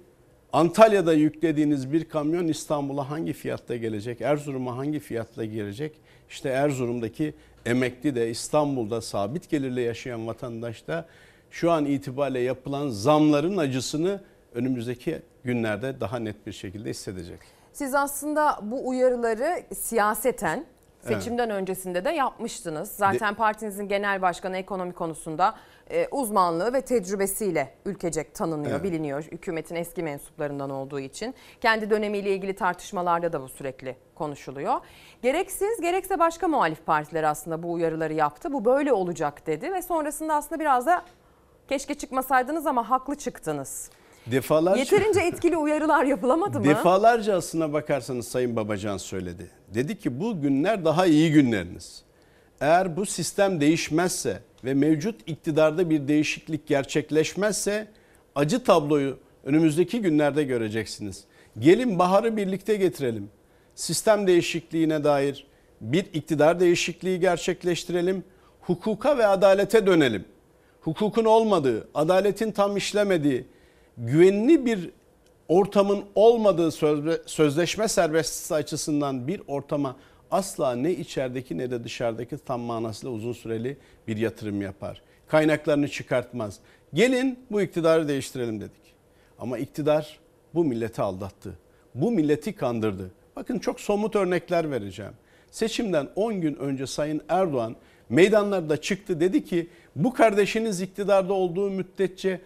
Antalya'da yüklediğiniz bir kamyon İstanbul'a hangi fiyatta gelecek? Erzurum'a hangi fiyatla gelecek? İşte Erzurum'daki emekli de İstanbul'da sabit gelirle yaşayan vatandaş da şu an itibariyle yapılan zamların acısını önümüzdeki günlerde daha net bir şekilde hissedecek. Siz aslında bu uyarıları siyaseten. Seçimden öncesinde de yapmıştınız. Zaten partinizin genel başkanı ekonomi konusunda e, uzmanlığı ve tecrübesiyle ülkecek tanınıyor, Evet. biliniyor. Hükümetin eski mensuplarından olduğu için. Kendi dönemiyle ilgili tartışmalarda da bu sürekli konuşuluyor. Gerek siz gerekse başka muhalif partiler aslında bu uyarıları yaptı. Bu böyle olacak dedi ve sonrasında aslında biraz da keşke çıkmasaydınız ama haklı çıktınız. Defalarca Yeterince etkili uyarılar yapılamadı mı? Defalarca aslına bakarsanız Sayın Babacan söyledi. Dedi ki bu günler daha iyi günleriniz. Eğer bu sistem değişmezse ve mevcut iktidarda bir değişiklik gerçekleşmezse acı tabloyu önümüzdeki günlerde göreceksiniz. Gelin baharı birlikte getirelim. Sistem değişikliğine dair bir iktidar değişikliği gerçekleştirelim. Hukuka ve adalete dönelim. Hukukun olmadığı, adaletin tam işlemediği, güvenli bir ortamın olmadığı sözle- sözleşme serbestisi açısından bir ortama asla ne içerideki ne de dışarıdaki tam manasıyla uzun süreli bir yatırım yapar. Kaynaklarını çıkartmaz. Gelin bu iktidarı değiştirelim dedik. Ama iktidar bu milleti aldattı. Bu milleti kandırdı. Bakın çok somut örnekler vereceğim. Seçimden 10 gün önce Sayın Erdoğan meydanlarda çıktı dedi ki bu kardeşiniz iktidarda olduğu müddetçe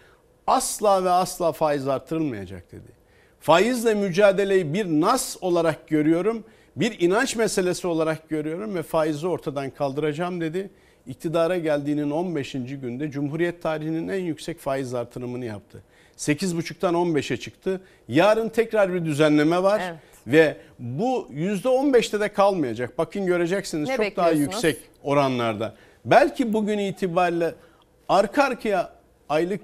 asla ve asla faiz artırılmayacak dedi. Faizle mücadeleyi bir nas olarak görüyorum, bir inanç meselesi olarak görüyorum ve faizi ortadan kaldıracağım dedi. İktidara geldiğinin 15. günde Cumhuriyet tarihinin en yüksek faiz artırımını yaptı. 8,5'tan 15'e çıktı. Yarın tekrar bir düzenleme var Evet. ve bu %15'te de kalmayacak. Bakın göreceksiniz Ne çok daha yüksek oranlarda. Belki bugün itibariyle arka arkaya aylık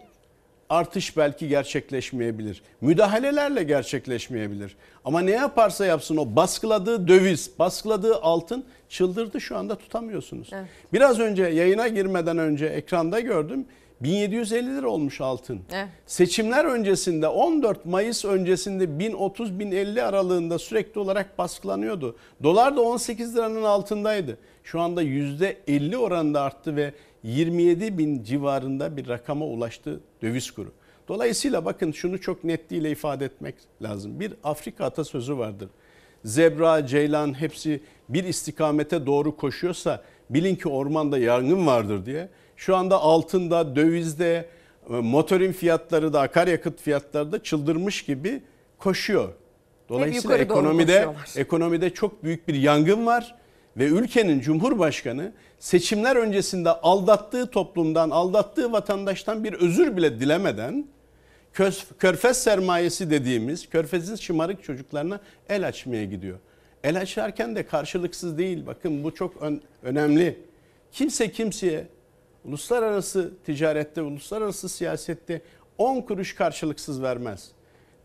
artış belki gerçekleşmeyebilir. Müdahalelerle gerçekleşmeyebilir. Ama ne yaparsa yapsın o baskıladığı döviz, baskıladığı altın çıldırdı şu anda tutamıyorsunuz. Evet. Biraz önce yayına girmeden önce ekranda gördüm 1750 lira olmuş altın. Evet. Seçimler öncesinde 14 Mayıs öncesinde 1030-1050 aralığında sürekli olarak baskılanıyordu. Dolar da 18 liranın altındaydı. Şu anda %50 oranında arttı ve 27 bin civarında bir rakama ulaştı döviz kuru. Dolayısıyla bakın şunu çok netliğiyle ifade etmek lazım. Bir Afrika atasözü vardır. Zebra, ceylan hepsi bir istikamete doğru koşuyorsa bilin ki ormanda yangın vardır diye. Şu anda altında, dövizde, e, motorin fiyatları da akaryakıt fiyatları da çıldırmış gibi koşuyor. Dolayısıyla ekonomide ekonomide çok büyük bir yangın var ve ülkenin cumhurbaşkanı seçimler öncesinde aldattığı toplumdan, aldattığı vatandaştan bir özür bile dilemeden körfez sermayesi dediğimiz körfezin şımarık çocuklarına el açmaya gidiyor. El açarken de karşılıksız değil. Bakın bu çok ön- önemli. Kimse kimseye uluslararası ticarette, uluslararası siyasette 10 kuruş karşılıksız vermez.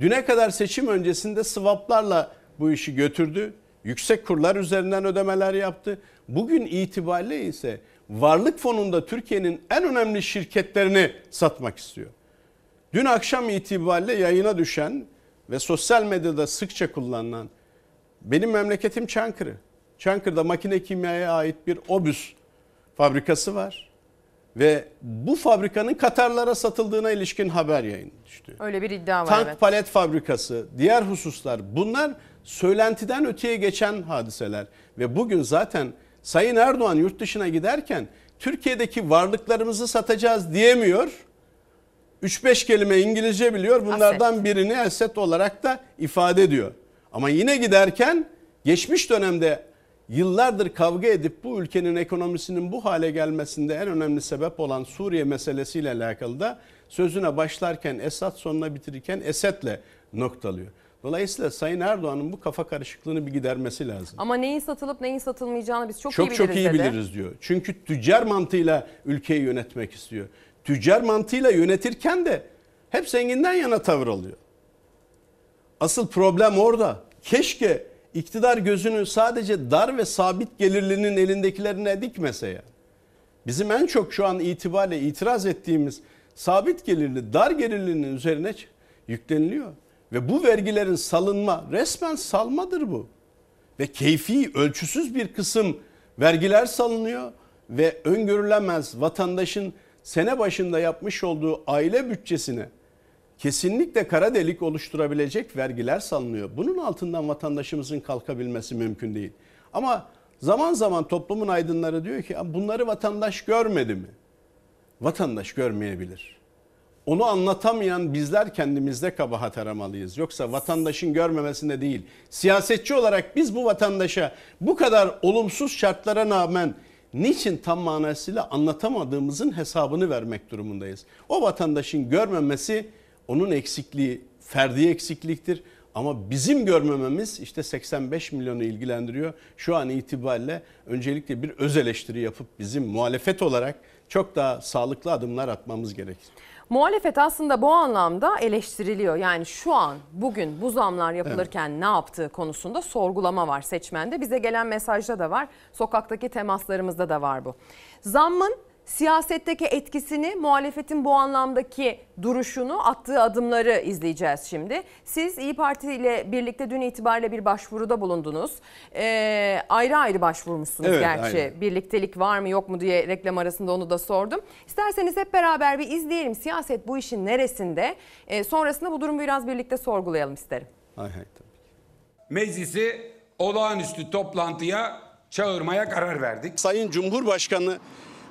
Düne kadar seçim öncesinde swaplarla bu işi götürdü. Yüksek kurlar üzerinden ödemeler yaptı. Bugün itibariyle ise varlık fonunda Türkiye'nin en önemli şirketlerini satmak istiyor. Dün akşam itibariyle yayına düşen ve sosyal medyada sıkça kullanılan benim memleketim Çankırı. Çankırı'da makine kimyaya ait bir obüs fabrikası var. Ve bu fabrikanın Katarlara satıldığına ilişkin haber yayın düştü. Öyle bir iddia var Tank evet. palet fabrikası, diğer hususlar bunlar söylentiden öteye geçen hadiseler. Ve bugün zaten Sayın Erdoğan yurt dışına giderken Türkiye'deki varlıklarımızı satacağız diyemiyor. 3-5 kelime İngilizce biliyor. Bunlardan birini asset olarak da ifade ediyor. Ama yine giderken geçmiş dönemde yıllardır kavga edip bu ülkenin ekonomisinin bu hale gelmesinde en önemli sebep olan Suriye meselesiyle alakalı da sözüne başlarken Esad sonuna bitirirken Esed'le noktalıyor. Dolayısıyla Sayın Erdoğan'ın bu kafa karışıklığını bir gidermesi lazım. Ama neyin satılıp neyin satılmayacağını biz çok, Çok iyi biliriz çok iyi dedi. biliriz diyor. Çünkü tüccar mantığıyla ülkeyi yönetmek istiyor. Tüccar mantığıyla yönetirken de hep zenginden yana tavır alıyor. Asıl problem orada. Keşke iktidar gözünü sadece dar ve sabit gelirlinin elindekilerine dikmese ya. Bizim en çok şu an itibariyle itiraz ettiğimiz sabit gelirli, dar gelirlinin üzerine yükleniliyor. Ve bu vergilerin salınma resmen salmadır bu. Ve keyfi ölçüsüz bir kısım vergiler salınıyor ve öngörülemez vatandaşın sene başında yapmış olduğu aile bütçesine kesinlikle kara delik oluşturabilecek vergiler salınıyor. Bunun altından vatandaşımızın kalkabilmesi mümkün değil. Ama zaman zaman toplumun aydınları diyor ki "Ya bunları vatandaş görmedi mi? Vatandaş görmeyebilir. Onu anlatamayan bizler kendimizde kabahat aramalıyız. Yoksa vatandaşın görmemesinde değil. Siyasetçi olarak biz bu vatandaşa bu kadar olumsuz şartlara rağmen niçin tam manasıyla anlatamadığımızın hesabını vermek durumundayız. O vatandaşın görmemesi onun eksikliği, ferdi eksikliktir. Ama bizim görmememiz işte 85 milyonu ilgilendiriyor. Şu an itibariyle öncelikle bir öz eleştiri yapıp bizim muhalefet olarak çok daha sağlıklı adımlar atmamız gerekir. Muhalefet aslında bu anlamda eleştiriliyor. Yani şu an bugün bu zamlar yapılırken ne yaptığı konusunda sorgulama var seçmende. Bize gelen mesajda da var. Sokaktaki temaslarımızda da var bu. Zammın siyasetteki etkisini, muhalefetin bu anlamdaki duruşunu, attığı adımları izleyeceğiz şimdi. Siz İyi Parti ile birlikte dün itibariyle bir başvuruda bulundunuz. Ee, ayrı ayrı başvurmuşsunuz Evet, gerçi. aynen. Birliktelik var mı yok mu diye reklam arasında onu da sordum. İsterseniz hep beraber bir izleyelim siyaset bu işin neresinde. Ee, sonrasında bu durumu biraz birlikte sorgulayalım isterim. Hay hay. Meclisi olağanüstü toplantıya çağırmaya karar verdik. Sayın Cumhurbaşkanı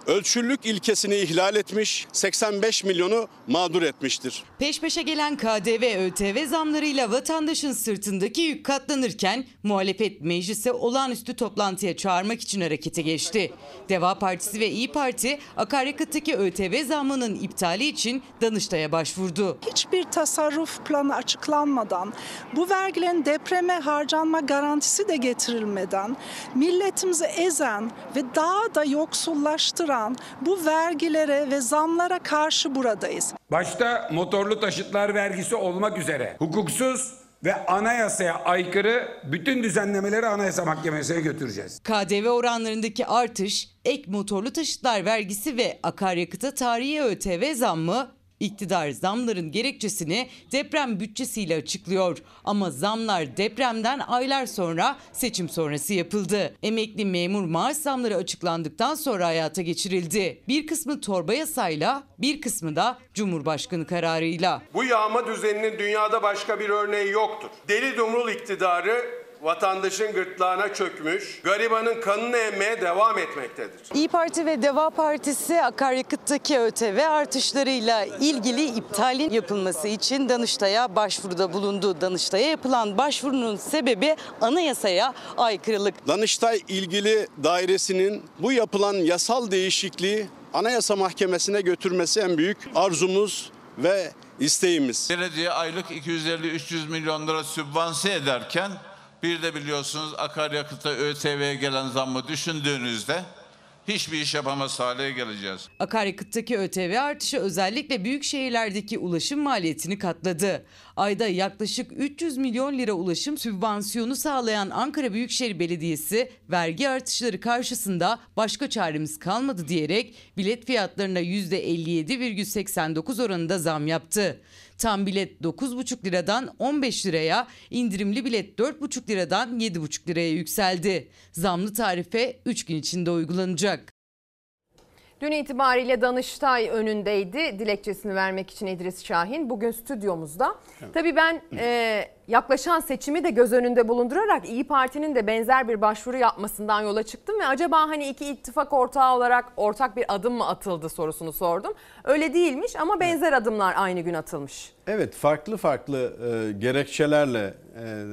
ölçülük ilkesini ihlal etmiş, 85 milyonu mağdur etmiştir. Peş peşe gelen KDV, ÖTV zamlarıyla vatandaşın sırtındaki yük katlanırken muhalefet meclise olağanüstü toplantıya çağırmak için harekete geçti. Deva Partisi ve İyi Parti akaryakıttaki ÖTV zammının iptali için Danıştay'a başvurdu. Hiçbir tasarruf planı açıklanmadan, bu vergilerin depreme harcanma garantisi de getirilmeden, milletimizi ezen ve daha da yoksullaştıran bu vergilere ve zamlara karşı buradayız. Başta motorlu taşıtlar vergisi olmak üzere hukuksuz ve anayasaya aykırı bütün düzenlemeleri Anayasa Mahkemesi'ne götüreceğiz. KDV oranlarındaki artış, ek motorlu taşıtlar vergisi ve akaryakıta tarihi ÖTV zammı İktidar zamların gerekçesini deprem bütçesiyle açıklıyor. Ama zamlar depremden aylar sonra seçim sonrası yapıldı. Emekli memur maaş zamları açıklandıktan sonra hayata geçirildi. Bir kısmı torba yasayla, bir kısmı da Cumhurbaşkanı kararıyla. Bu yağma düzeninin dünyada başka bir örneği yoktur. Deli dumrul iktidarı vatandaşın gırtlağına çökmüş, garibanın kanını emmeye devam etmektedir. İyi Parti ve Deva Partisi akaryakıttaki ÖTV artışlarıyla ilgili iptalin yapılması için Danıştay'a başvuruda bulundu. Danıştay'a yapılan başvurunun sebebi anayasaya aykırılık. Danıştay ilgili dairesinin bu yapılan yasal değişikliği Anayasa Mahkemesi'ne götürmesi en büyük arzumuz ve isteğimiz. Belediye aylık 250-300 milyon lira sübvanse ederken bir de biliyorsunuz akaryakıta ÖTV'ye gelen zammı düşündüğünüzde hiçbir iş yapamaz hale geleceğiz. Akaryakıttaki ÖTV artışı özellikle büyük şehirlerdeki ulaşım maliyetini katladı. Ayda yaklaşık 300 milyon lira ulaşım sübvansiyonu sağlayan Ankara Büyükşehir Belediyesi vergi artışları karşısında başka çaremiz kalmadı diyerek bilet fiyatlarına %57,89 oranında zam yaptı. Tam bilet 9,5 liradan 15 liraya, indirimli bilet 4,5 liradan 7,5 liraya yükseldi. Zamlı tarife 3 gün içinde uygulanacak. Dün itibariyle Danıştay önündeydi dilekçesini vermek için İdris Şahin. Bugün stüdyomuzda. Tabii ben e, yaklaşan seçimi de göz önünde bulundurarak İyi Parti'nin de benzer bir başvuru yapmasından yola çıktım. Ve acaba hani iki ittifak ortağı olarak ortak bir adım mı atıldı sorusunu sordum. Öyle değilmiş ama benzer adımlar aynı gün atılmış. Evet farklı farklı e, gerekçelerle e,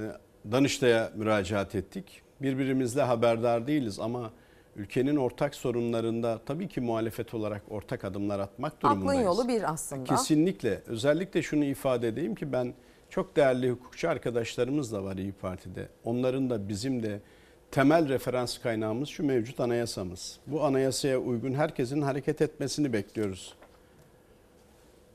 Danıştay'a müracaat ettik. Birbirimizle haberdar değiliz ama ülkenin ortak sorunlarında tabii ki muhalefet olarak ortak adımlar atmak durumundayız. Aklın yolu bir aslında. Kesinlikle. Özellikle şunu ifade edeyim ki ben çok değerli hukukçu arkadaşlarımız da var İyi Parti'de. Onların da bizim de temel referans kaynağımız şu mevcut anayasamız. Bu anayasaya uygun herkesin hareket etmesini bekliyoruz.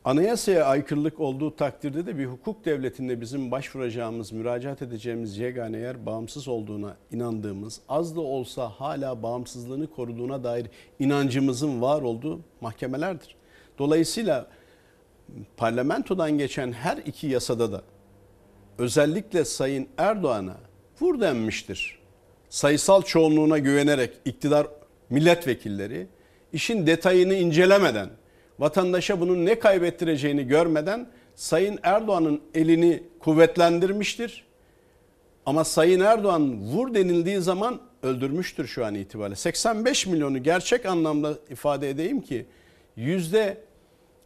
Anayasaya aykırılık olduğu takdirde de bir hukuk devletinde bizim başvuracağımız, müracaat edeceğimiz yegane yer bağımsız olduğuna inandığımız, az da olsa hala bağımsızlığını koruduğuna dair inancımızın var olduğu mahkemelerdir. Dolayısıyla parlamentodan geçen her iki yasada da özellikle Sayın Erdoğan'a vur denmiştir. Sayısal çoğunluğuna güvenerek iktidar milletvekilleri işin detayını incelemeden vatandaşa bunun ne kaybettireceğini görmeden Sayın Erdoğan'ın elini kuvvetlendirmiştir. Ama Sayın Erdoğan vur denildiği zaman öldürmüştür şu an itibariyle. 85 milyonu gerçek anlamda ifade edeyim ki yüzde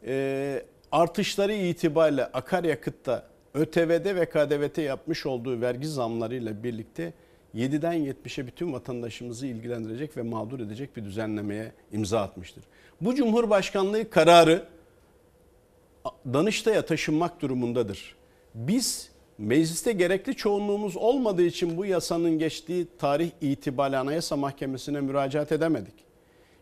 e, artışları itibariyle akaryakıtta ÖTV'de ve KDV'de yapmış olduğu vergi zamlarıyla birlikte 7'den 70'e bütün vatandaşımızı ilgilendirecek ve mağdur edecek bir düzenlemeye imza atmıştır. Bu Cumhurbaşkanlığı kararı Danıştay'a taşınmak durumundadır. Biz mecliste gerekli çoğunluğumuz olmadığı için bu yasanın geçtiği tarih itibariyle Anayasa Mahkemesi'ne müracaat edemedik.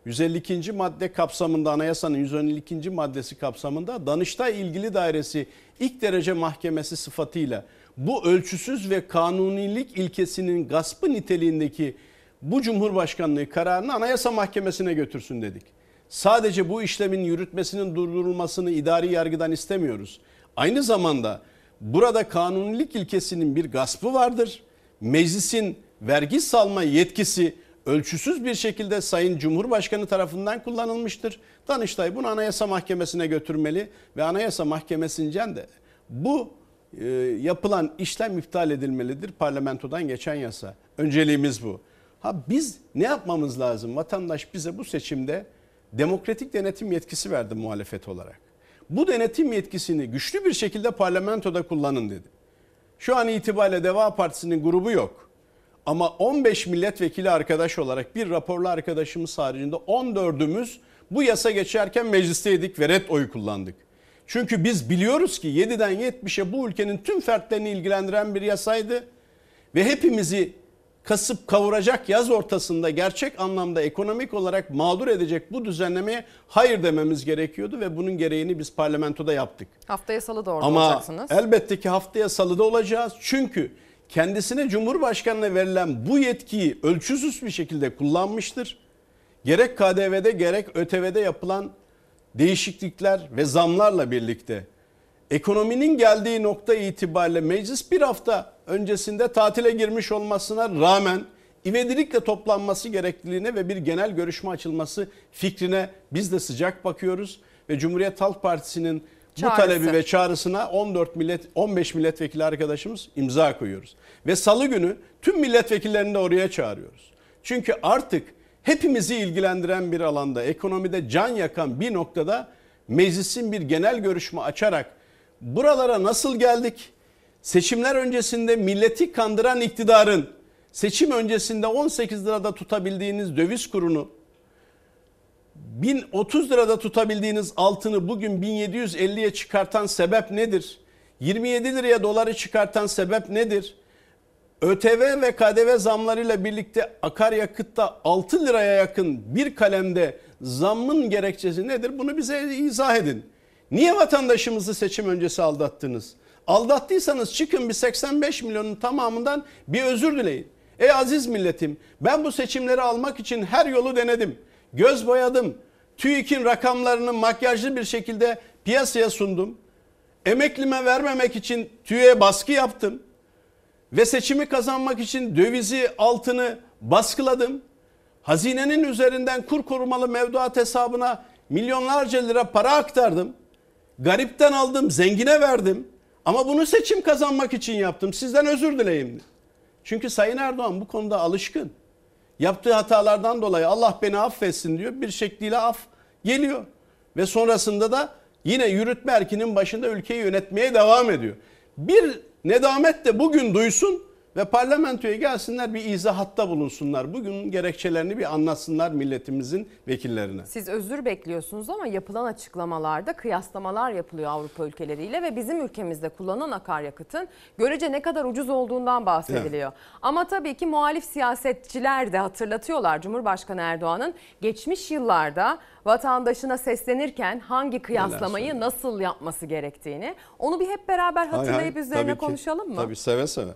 152. madde kapsamında anayasanın 152. maddesi kapsamında Danıştay ilgili dairesi ilk derece mahkemesi sıfatıyla bu ölçüsüz ve kanunilik ilkesinin gaspı niteliğindeki bu Cumhurbaşkanlığı kararını Anayasa Mahkemesi'ne götürsün dedik. Sadece bu işlemin yürütmesinin durdurulmasını idari yargıdan istemiyoruz. Aynı zamanda burada kanunilik ilkesinin bir gaspı vardır. Meclisin vergi salma yetkisi ölçüsüz bir şekilde Sayın Cumhurbaşkanı tarafından kullanılmıştır. Danıştay bunu Anayasa Mahkemesi'ne götürmeli ve Anayasa Mahkemesi'nden de bu e, yapılan işlem iptal edilmelidir parlamentodan geçen yasa. Önceliğimiz bu. Ha biz ne yapmamız lazım? Vatandaş bize bu seçimde demokratik denetim yetkisi verdi muhalefet olarak. Bu denetim yetkisini güçlü bir şekilde parlamentoda kullanın dedi. Şu an itibariyle Deva Partisi'nin grubu yok. Ama 15 milletvekili arkadaş olarak bir raporlu arkadaşımız haricinde 14'ümüz bu yasa geçerken meclisteydik ve red oyu kullandık. Çünkü biz biliyoruz ki 7'den 70'e bu ülkenin tüm fertlerini ilgilendiren bir yasaydı ve hepimizi kasıp kavuracak yaz ortasında gerçek anlamda ekonomik olarak mağdur edecek bu düzenlemeye hayır dememiz gerekiyordu ve bunun gereğini biz parlamentoda yaptık. Haftaya salı da orada Ama olacaksınız. elbette ki haftaya salıda olacağız. Çünkü kendisine Cumhurbaşkanı'na verilen bu yetkiyi ölçüsüz bir şekilde kullanmıştır. Gerek KDV'de gerek ÖTV'de yapılan değişiklikler ve zamlarla birlikte ekonominin geldiği nokta itibariyle meclis bir hafta öncesinde tatile girmiş olmasına rağmen ivedilikle toplanması gerekliliğine ve bir genel görüşme açılması fikrine biz de sıcak bakıyoruz ve Cumhuriyet Halk Partisi'nin bu talebi ve çağrısına 14 millet 15 milletvekili arkadaşımız imza koyuyoruz. Ve salı günü tüm milletvekillerini de oraya çağırıyoruz. Çünkü artık hepimizi ilgilendiren bir alanda ekonomide can yakan bir noktada meclisin bir genel görüşme açarak buralara nasıl geldik? Seçimler öncesinde milleti kandıran iktidarın seçim öncesinde 18 lirada tutabildiğiniz döviz kurunu 1030 lirada tutabildiğiniz altını bugün 1750'ye çıkartan sebep nedir? 27 liraya doları çıkartan sebep nedir? ÖTV ve KDV zamlarıyla birlikte akaryakıtta 6 liraya yakın bir kalemde zammın gerekçesi nedir? Bunu bize izah edin. Niye vatandaşımızı seçim öncesi aldattınız? Aldattıysanız çıkın bir 85 milyonun tamamından bir özür dileyin. Ey aziz milletim ben bu seçimleri almak için her yolu denedim. Göz boyadım. TÜİK'in rakamlarını makyajlı bir şekilde piyasaya sundum. Emeklime vermemek için TÜİK'e baskı yaptım. Ve seçimi kazanmak için dövizi altını baskıladım. Hazinenin üzerinden kur korumalı mevduat hesabına milyonlarca lira para aktardım. Garipten aldım, zengine verdim. Ama bunu seçim kazanmak için yaptım. Sizden özür dileyim. Çünkü Sayın Erdoğan bu konuda alışkın. Yaptığı hatalardan dolayı Allah beni affetsin diyor. Bir şekliyle af geliyor. Ve sonrasında da yine yürütme erkinin başında ülkeyi yönetmeye devam ediyor. Bir nedamet de bugün duysun ve parlamentoya gelsinler bir izahatta bulunsunlar. Bugün gerekçelerini bir anlatsınlar milletimizin vekillerine. Siz özür bekliyorsunuz ama yapılan açıklamalarda kıyaslamalar yapılıyor Avrupa ülkeleriyle ve bizim ülkemizde kullanılan akaryakıtın görece ne kadar ucuz olduğundan bahsediliyor. Ama tabii ki muhalif siyasetçiler de hatırlatıyorlar Cumhurbaşkanı Erdoğan'ın geçmiş yıllarda vatandaşına seslenirken hangi kıyaslamayı nasıl yapması gerektiğini. Onu bir hep beraber hatırlayıp üzerine tabii ki. konuşalım mı? Tabii seve seve.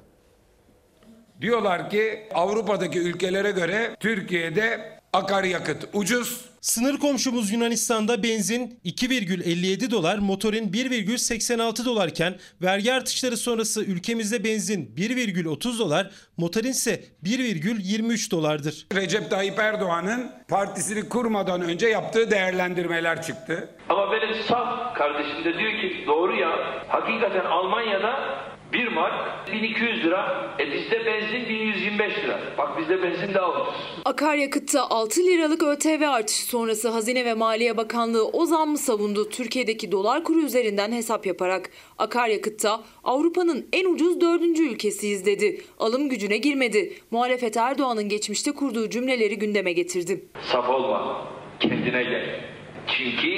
Diyorlar ki Avrupa'daki ülkelere göre Türkiye'de akaryakıt ucuz. Sınır komşumuz Yunanistan'da benzin 2,57 dolar, motorin 1,86 dolarken vergi artışları sonrası ülkemizde benzin 1,30 dolar, motorin ise 1,23 dolardır. Recep Tayyip Erdoğan'ın partisini kurmadan önce yaptığı değerlendirmeler çıktı. Ama benim saf kardeşim de diyor ki doğru ya hakikaten Almanya'da 1 mark 1200 lira. E bizde benzin 1125 lira. Bak bizde benzin daha ucuz. Akaryakıtta 6 liralık ÖTV artışı sonrası Hazine ve Maliye Bakanlığı o zammı savundu. Türkiye'deki dolar kuru üzerinden hesap yaparak akaryakıtta Avrupa'nın en ucuz dördüncü ülkesiyiz dedi. Alım gücüne girmedi. Muhalefet Erdoğan'ın geçmişte kurduğu cümleleri gündeme getirdi. Saf olma. Kendine gel. Çünkü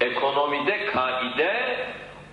ekonomide kaide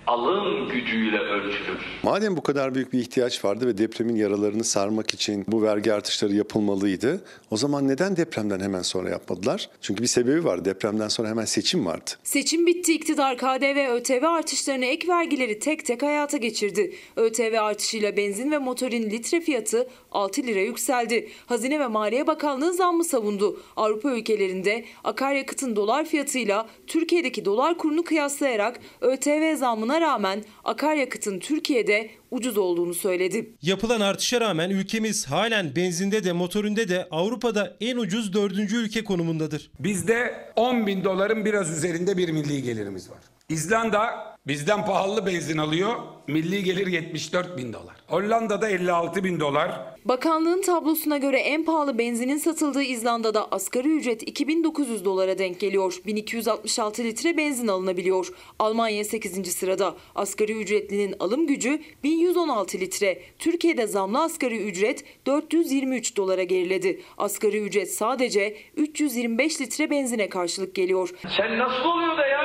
alım gücüyle ölçülür. Madem bu kadar büyük bir ihtiyaç vardı ve depremin yaralarını sarmak için bu vergi artışları yapılmalıydı. O zaman neden depremden hemen sonra yapmadılar? Çünkü bir sebebi var. Depremden sonra hemen seçim vardı. Seçim bitti iktidar KDV ÖTV artışlarını ek vergileri tek tek hayata geçirdi. ÖTV artışıyla benzin ve motorin litre fiyatı 6 lira yükseldi. Hazine ve Maliye Bakanlığı zammı savundu. Avrupa ülkelerinde akaryakıtın dolar fiyatıyla Türkiye'deki dolar kurunu kıyaslayarak ÖTV zammına rağmen akaryakıtın Türkiye'de ucuz olduğunu söyledi. Yapılan artışa rağmen ülkemiz halen benzinde de motorinde de Avrupa'da en ucuz dördüncü ülke konumundadır. Bizde 10 bin doların biraz üzerinde bir milli gelirimiz var. İzlanda bizden pahalı benzin alıyor. Milli gelir 74 bin dolar. Hollanda'da 56 bin dolar. Bakanlığın tablosuna göre en pahalı benzinin satıldığı İzlanda'da asgari ücret 2900 dolara denk geliyor. 1266 litre benzin alınabiliyor. Almanya 8. sırada. Asgari ücretlinin alım gücü 1116 litre. Türkiye'de zamlı asgari ücret 423 dolara geriledi. Asgari ücret sadece 325 litre benzine karşılık geliyor. Sen nasıl oluyor da ya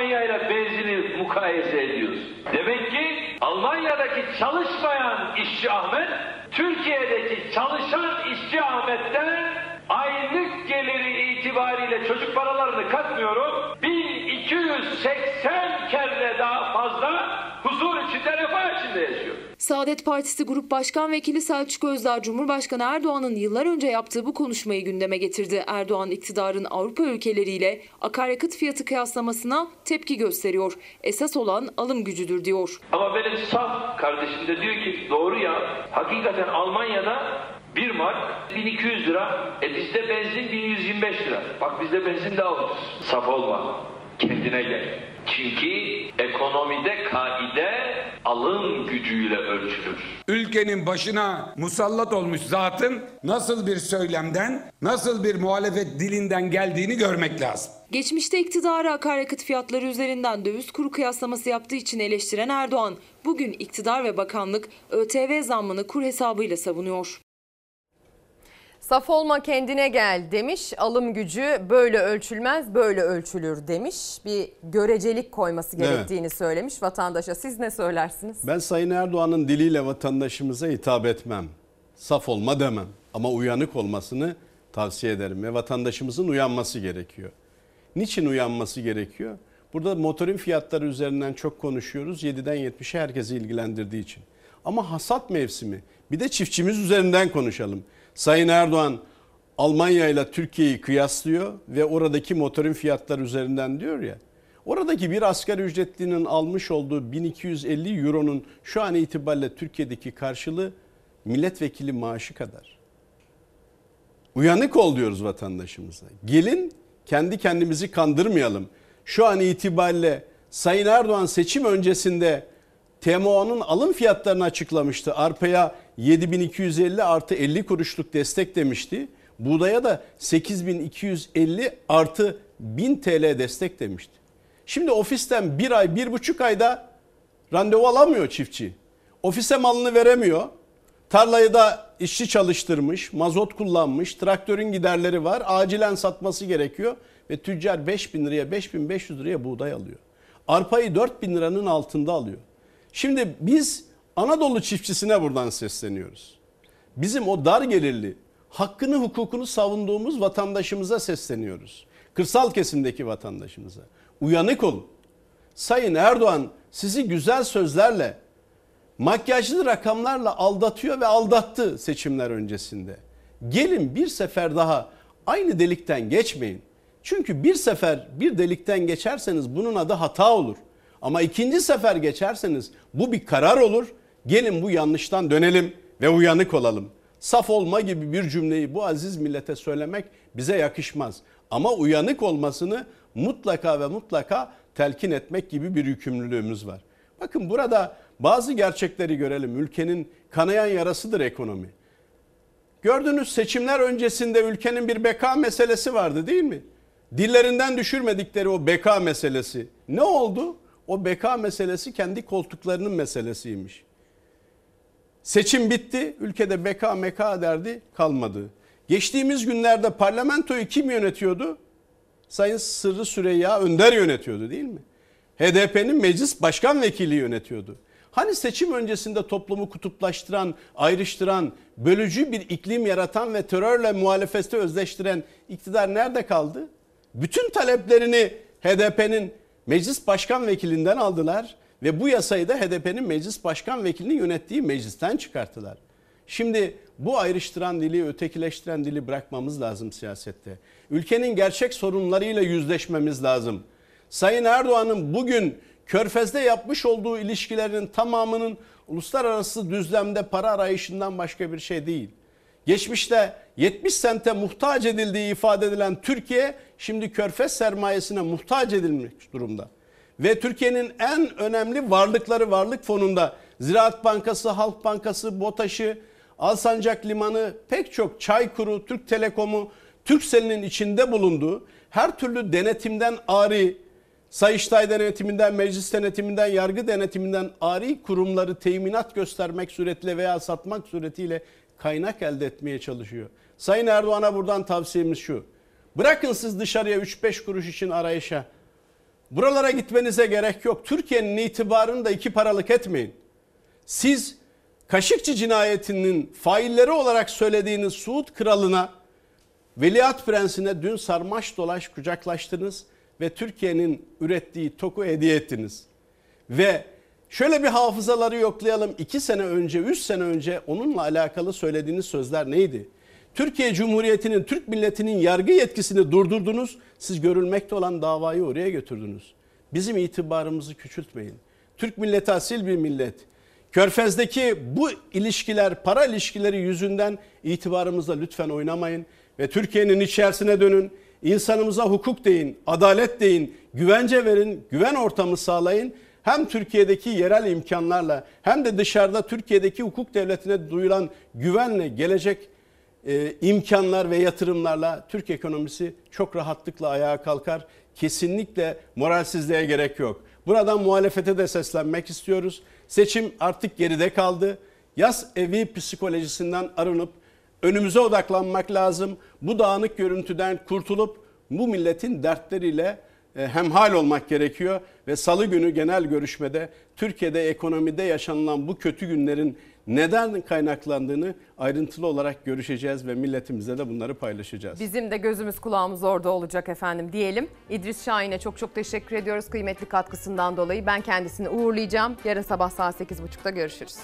Almanya ile benzini mukayese ediyorsun? Demek ki Almanya'daki çalışmayan işçi Ahmet, Türkiye'deki çalışan işçi Ahmet'ten aylık geliri itibariyle çocuk paralarını katmıyorum. 1280 kere daha fazla huzur içinde, refah içinde yaşıyor. Saadet Partisi Grup Başkan Vekili Selçuk Özdağ, Cumhurbaşkanı Erdoğan'ın yıllar önce yaptığı bu konuşmayı gündeme getirdi. Erdoğan iktidarın Avrupa ülkeleriyle akaryakıt fiyatı kıyaslamasına tepki gösteriyor. Esas olan alım gücüdür diyor. Ama benim saf kardeşim de diyor ki doğru ya hakikaten Almanya'da 1 mark 1200 lira. E bizde benzin 1125 lira. Bak bizde benzin daha ucuz. Saf olma. Kendine gel. Çünkü ekonomide kaide alım gücüyle ölçülür. Ülkenin başına musallat olmuş zatın nasıl bir söylemden, nasıl bir muhalefet dilinden geldiğini görmek lazım. Geçmişte iktidarı akaryakıt fiyatları üzerinden döviz kuru kıyaslaması yaptığı için eleştiren Erdoğan, bugün iktidar ve bakanlık ÖTV zammını kur hesabıyla savunuyor. Saf olma kendine gel demiş. Alım gücü böyle ölçülmez böyle ölçülür demiş. Bir görecelik koyması Evet. gerektiğini söylemiş vatandaşa. Siz ne söylersiniz? Ben Sayın Erdoğan'ın diliyle vatandaşımıza hitap etmem. Saf olma demem. Ama uyanık olmasını tavsiye ederim ve vatandaşımızın uyanması gerekiyor. Niçin uyanması gerekiyor? Burada motorin fiyatları üzerinden çok konuşuyoruz. 7'den 70'e herkesi ilgilendirdiği için. Ama hasat mevsimi. Bir de çiftçimiz üzerinden konuşalım. Sayın Erdoğan Almanya ile Türkiye'yi kıyaslıyor ve oradaki motorin fiyatları üzerinden diyor ya. Oradaki bir asgari ücretlinin almış olduğu 1250 euronun şu an itibariyle Türkiye'deki karşılığı milletvekili maaşı kadar. Uyanık ol diyoruz vatandaşımıza. Gelin kendi kendimizi kandırmayalım. Şu an itibariyle Sayın Erdoğan seçim öncesinde TMO'nun alım fiyatlarını açıklamıştı. Arpaya 7250 artı 50 kuruşluk destek demişti. Buğdaya da 8250 artı 1000 TL destek demişti. Şimdi ofisten bir ay, bir buçuk ayda randevu alamıyor çiftçi. Ofise malını veremiyor. Tarlayı da işçi çalıştırmış, mazot kullanmış, traktörün giderleri var. Acilen satması gerekiyor ve tüccar 5000 liraya, 5500 liraya buğday alıyor. Arpayı 4000 liranın altında alıyor. Şimdi biz Anadolu çiftçisine buradan sesleniyoruz. Bizim o dar gelirli, hakkını hukukunu savunduğumuz vatandaşımıza sesleniyoruz. Kırsal kesimdeki vatandaşımıza. Uyanık olun. Sayın Erdoğan sizi güzel sözlerle, makyajlı rakamlarla aldatıyor ve aldattı seçimler öncesinde. Gelin bir sefer daha aynı delikten geçmeyin. Çünkü bir sefer bir delikten geçerseniz bunun adı hata olur. Ama ikinci sefer geçerseniz bu bir karar olur. Gelin bu yanlıştan dönelim ve uyanık olalım. Saf olma gibi bir cümleyi bu aziz millete söylemek bize yakışmaz. Ama uyanık olmasını mutlaka ve mutlaka telkin etmek gibi bir yükümlülüğümüz var. Bakın burada bazı gerçekleri görelim. Ülkenin kanayan yarasıdır ekonomi. Gördünüz seçimler öncesinde ülkenin bir beka meselesi vardı değil mi? Dillerinden düşürmedikleri o beka meselesi. Ne oldu? O beka meselesi kendi koltuklarının meselesiymiş. Seçim bitti, ülkede beka meka derdi kalmadı. Geçtiğimiz günlerde parlamentoyu kim yönetiyordu? Sayın Sırrı Süreyya Önder yönetiyordu değil mi? HDP'nin meclis başkan vekili yönetiyordu. Hani seçim öncesinde toplumu kutuplaştıran, ayrıştıran, bölücü bir iklim yaratan ve terörle muhalefeti özleştiren iktidar nerede kaldı? Bütün taleplerini HDP'nin meclis başkan vekilinden aldılar ve bu yasayı da HDP'nin meclis başkan vekilinin yönettiği meclisten çıkarttılar. Şimdi bu ayrıştıran dili, ötekileştiren dili bırakmamız lazım siyasette. Ülkenin gerçek sorunlarıyla yüzleşmemiz lazım. Sayın Erdoğan'ın bugün Körfez'de yapmış olduğu ilişkilerin tamamının uluslararası düzlemde para arayışından başka bir şey değil. Geçmişte 70 sente muhtaç edildiği ifade edilen Türkiye şimdi Körfez sermayesine muhtaç edilmiş durumda. Ve Türkiye'nin en önemli varlıkları varlık fonunda Ziraat Bankası, Halk Bankası, BOTAŞ'ı, Alsancak Limanı, pek çok Çaykur'u, Türk Telekom'u, Türkcell'in içinde bulunduğu her türlü denetimden ari, Sayıştay denetiminden, meclis denetiminden, yargı denetiminden ari kurumları teminat göstermek suretiyle veya satmak suretiyle kaynak elde etmeye çalışıyor. Sayın Erdoğan'a buradan tavsiyemiz şu. Bırakın siz dışarıya 3-5 kuruş için arayışa. Buralara gitmenize gerek yok. Türkiye'nin itibarını da iki paralık etmeyin. Siz Kaşıkçı cinayetinin failleri olarak söylediğiniz Suud kralına, Veliaht Prensine dün sarmaş dolaş kucaklaştınız ve Türkiye'nin ürettiği toku hediye ettiniz. Ve şöyle bir hafızaları yoklayalım. iki sene önce, üç sene önce onunla alakalı söylediğiniz sözler neydi? Türkiye Cumhuriyeti'nin, Türk milletinin yargı yetkisini durdurdunuz. Siz görülmekte olan davayı oraya götürdünüz. Bizim itibarımızı küçültmeyin. Türk milleti asil bir millet. Körfez'deki bu ilişkiler, para ilişkileri yüzünden itibarımızla lütfen oynamayın. Ve Türkiye'nin içerisine dönün. İnsanımıza hukuk deyin, adalet deyin, güvence verin, güven ortamı sağlayın. Hem Türkiye'deki yerel imkanlarla hem de dışarıda Türkiye'deki hukuk devletine duyulan güvenle gelecek e, imkanlar ve yatırımlarla Türk ekonomisi çok rahatlıkla ayağa kalkar. Kesinlikle moralsizliğe gerek yok. Buradan muhalefete de seslenmek istiyoruz. Seçim artık geride kaldı. Yaz evi psikolojisinden arınıp Önümüze odaklanmak lazım. Bu dağınık görüntüden kurtulup bu milletin dertleriyle e, hemhal olmak gerekiyor ve salı günü genel görüşmede Türkiye'de ekonomide yaşanılan bu kötü günlerin neden kaynaklandığını ayrıntılı olarak görüşeceğiz ve milletimize de bunları paylaşacağız. Bizim de gözümüz kulağımız orada olacak efendim diyelim. İdris Şahin'e çok çok teşekkür ediyoruz kıymetli katkısından dolayı. Ben kendisini uğurlayacağım. Yarın sabah saat 8.30'da görüşürüz.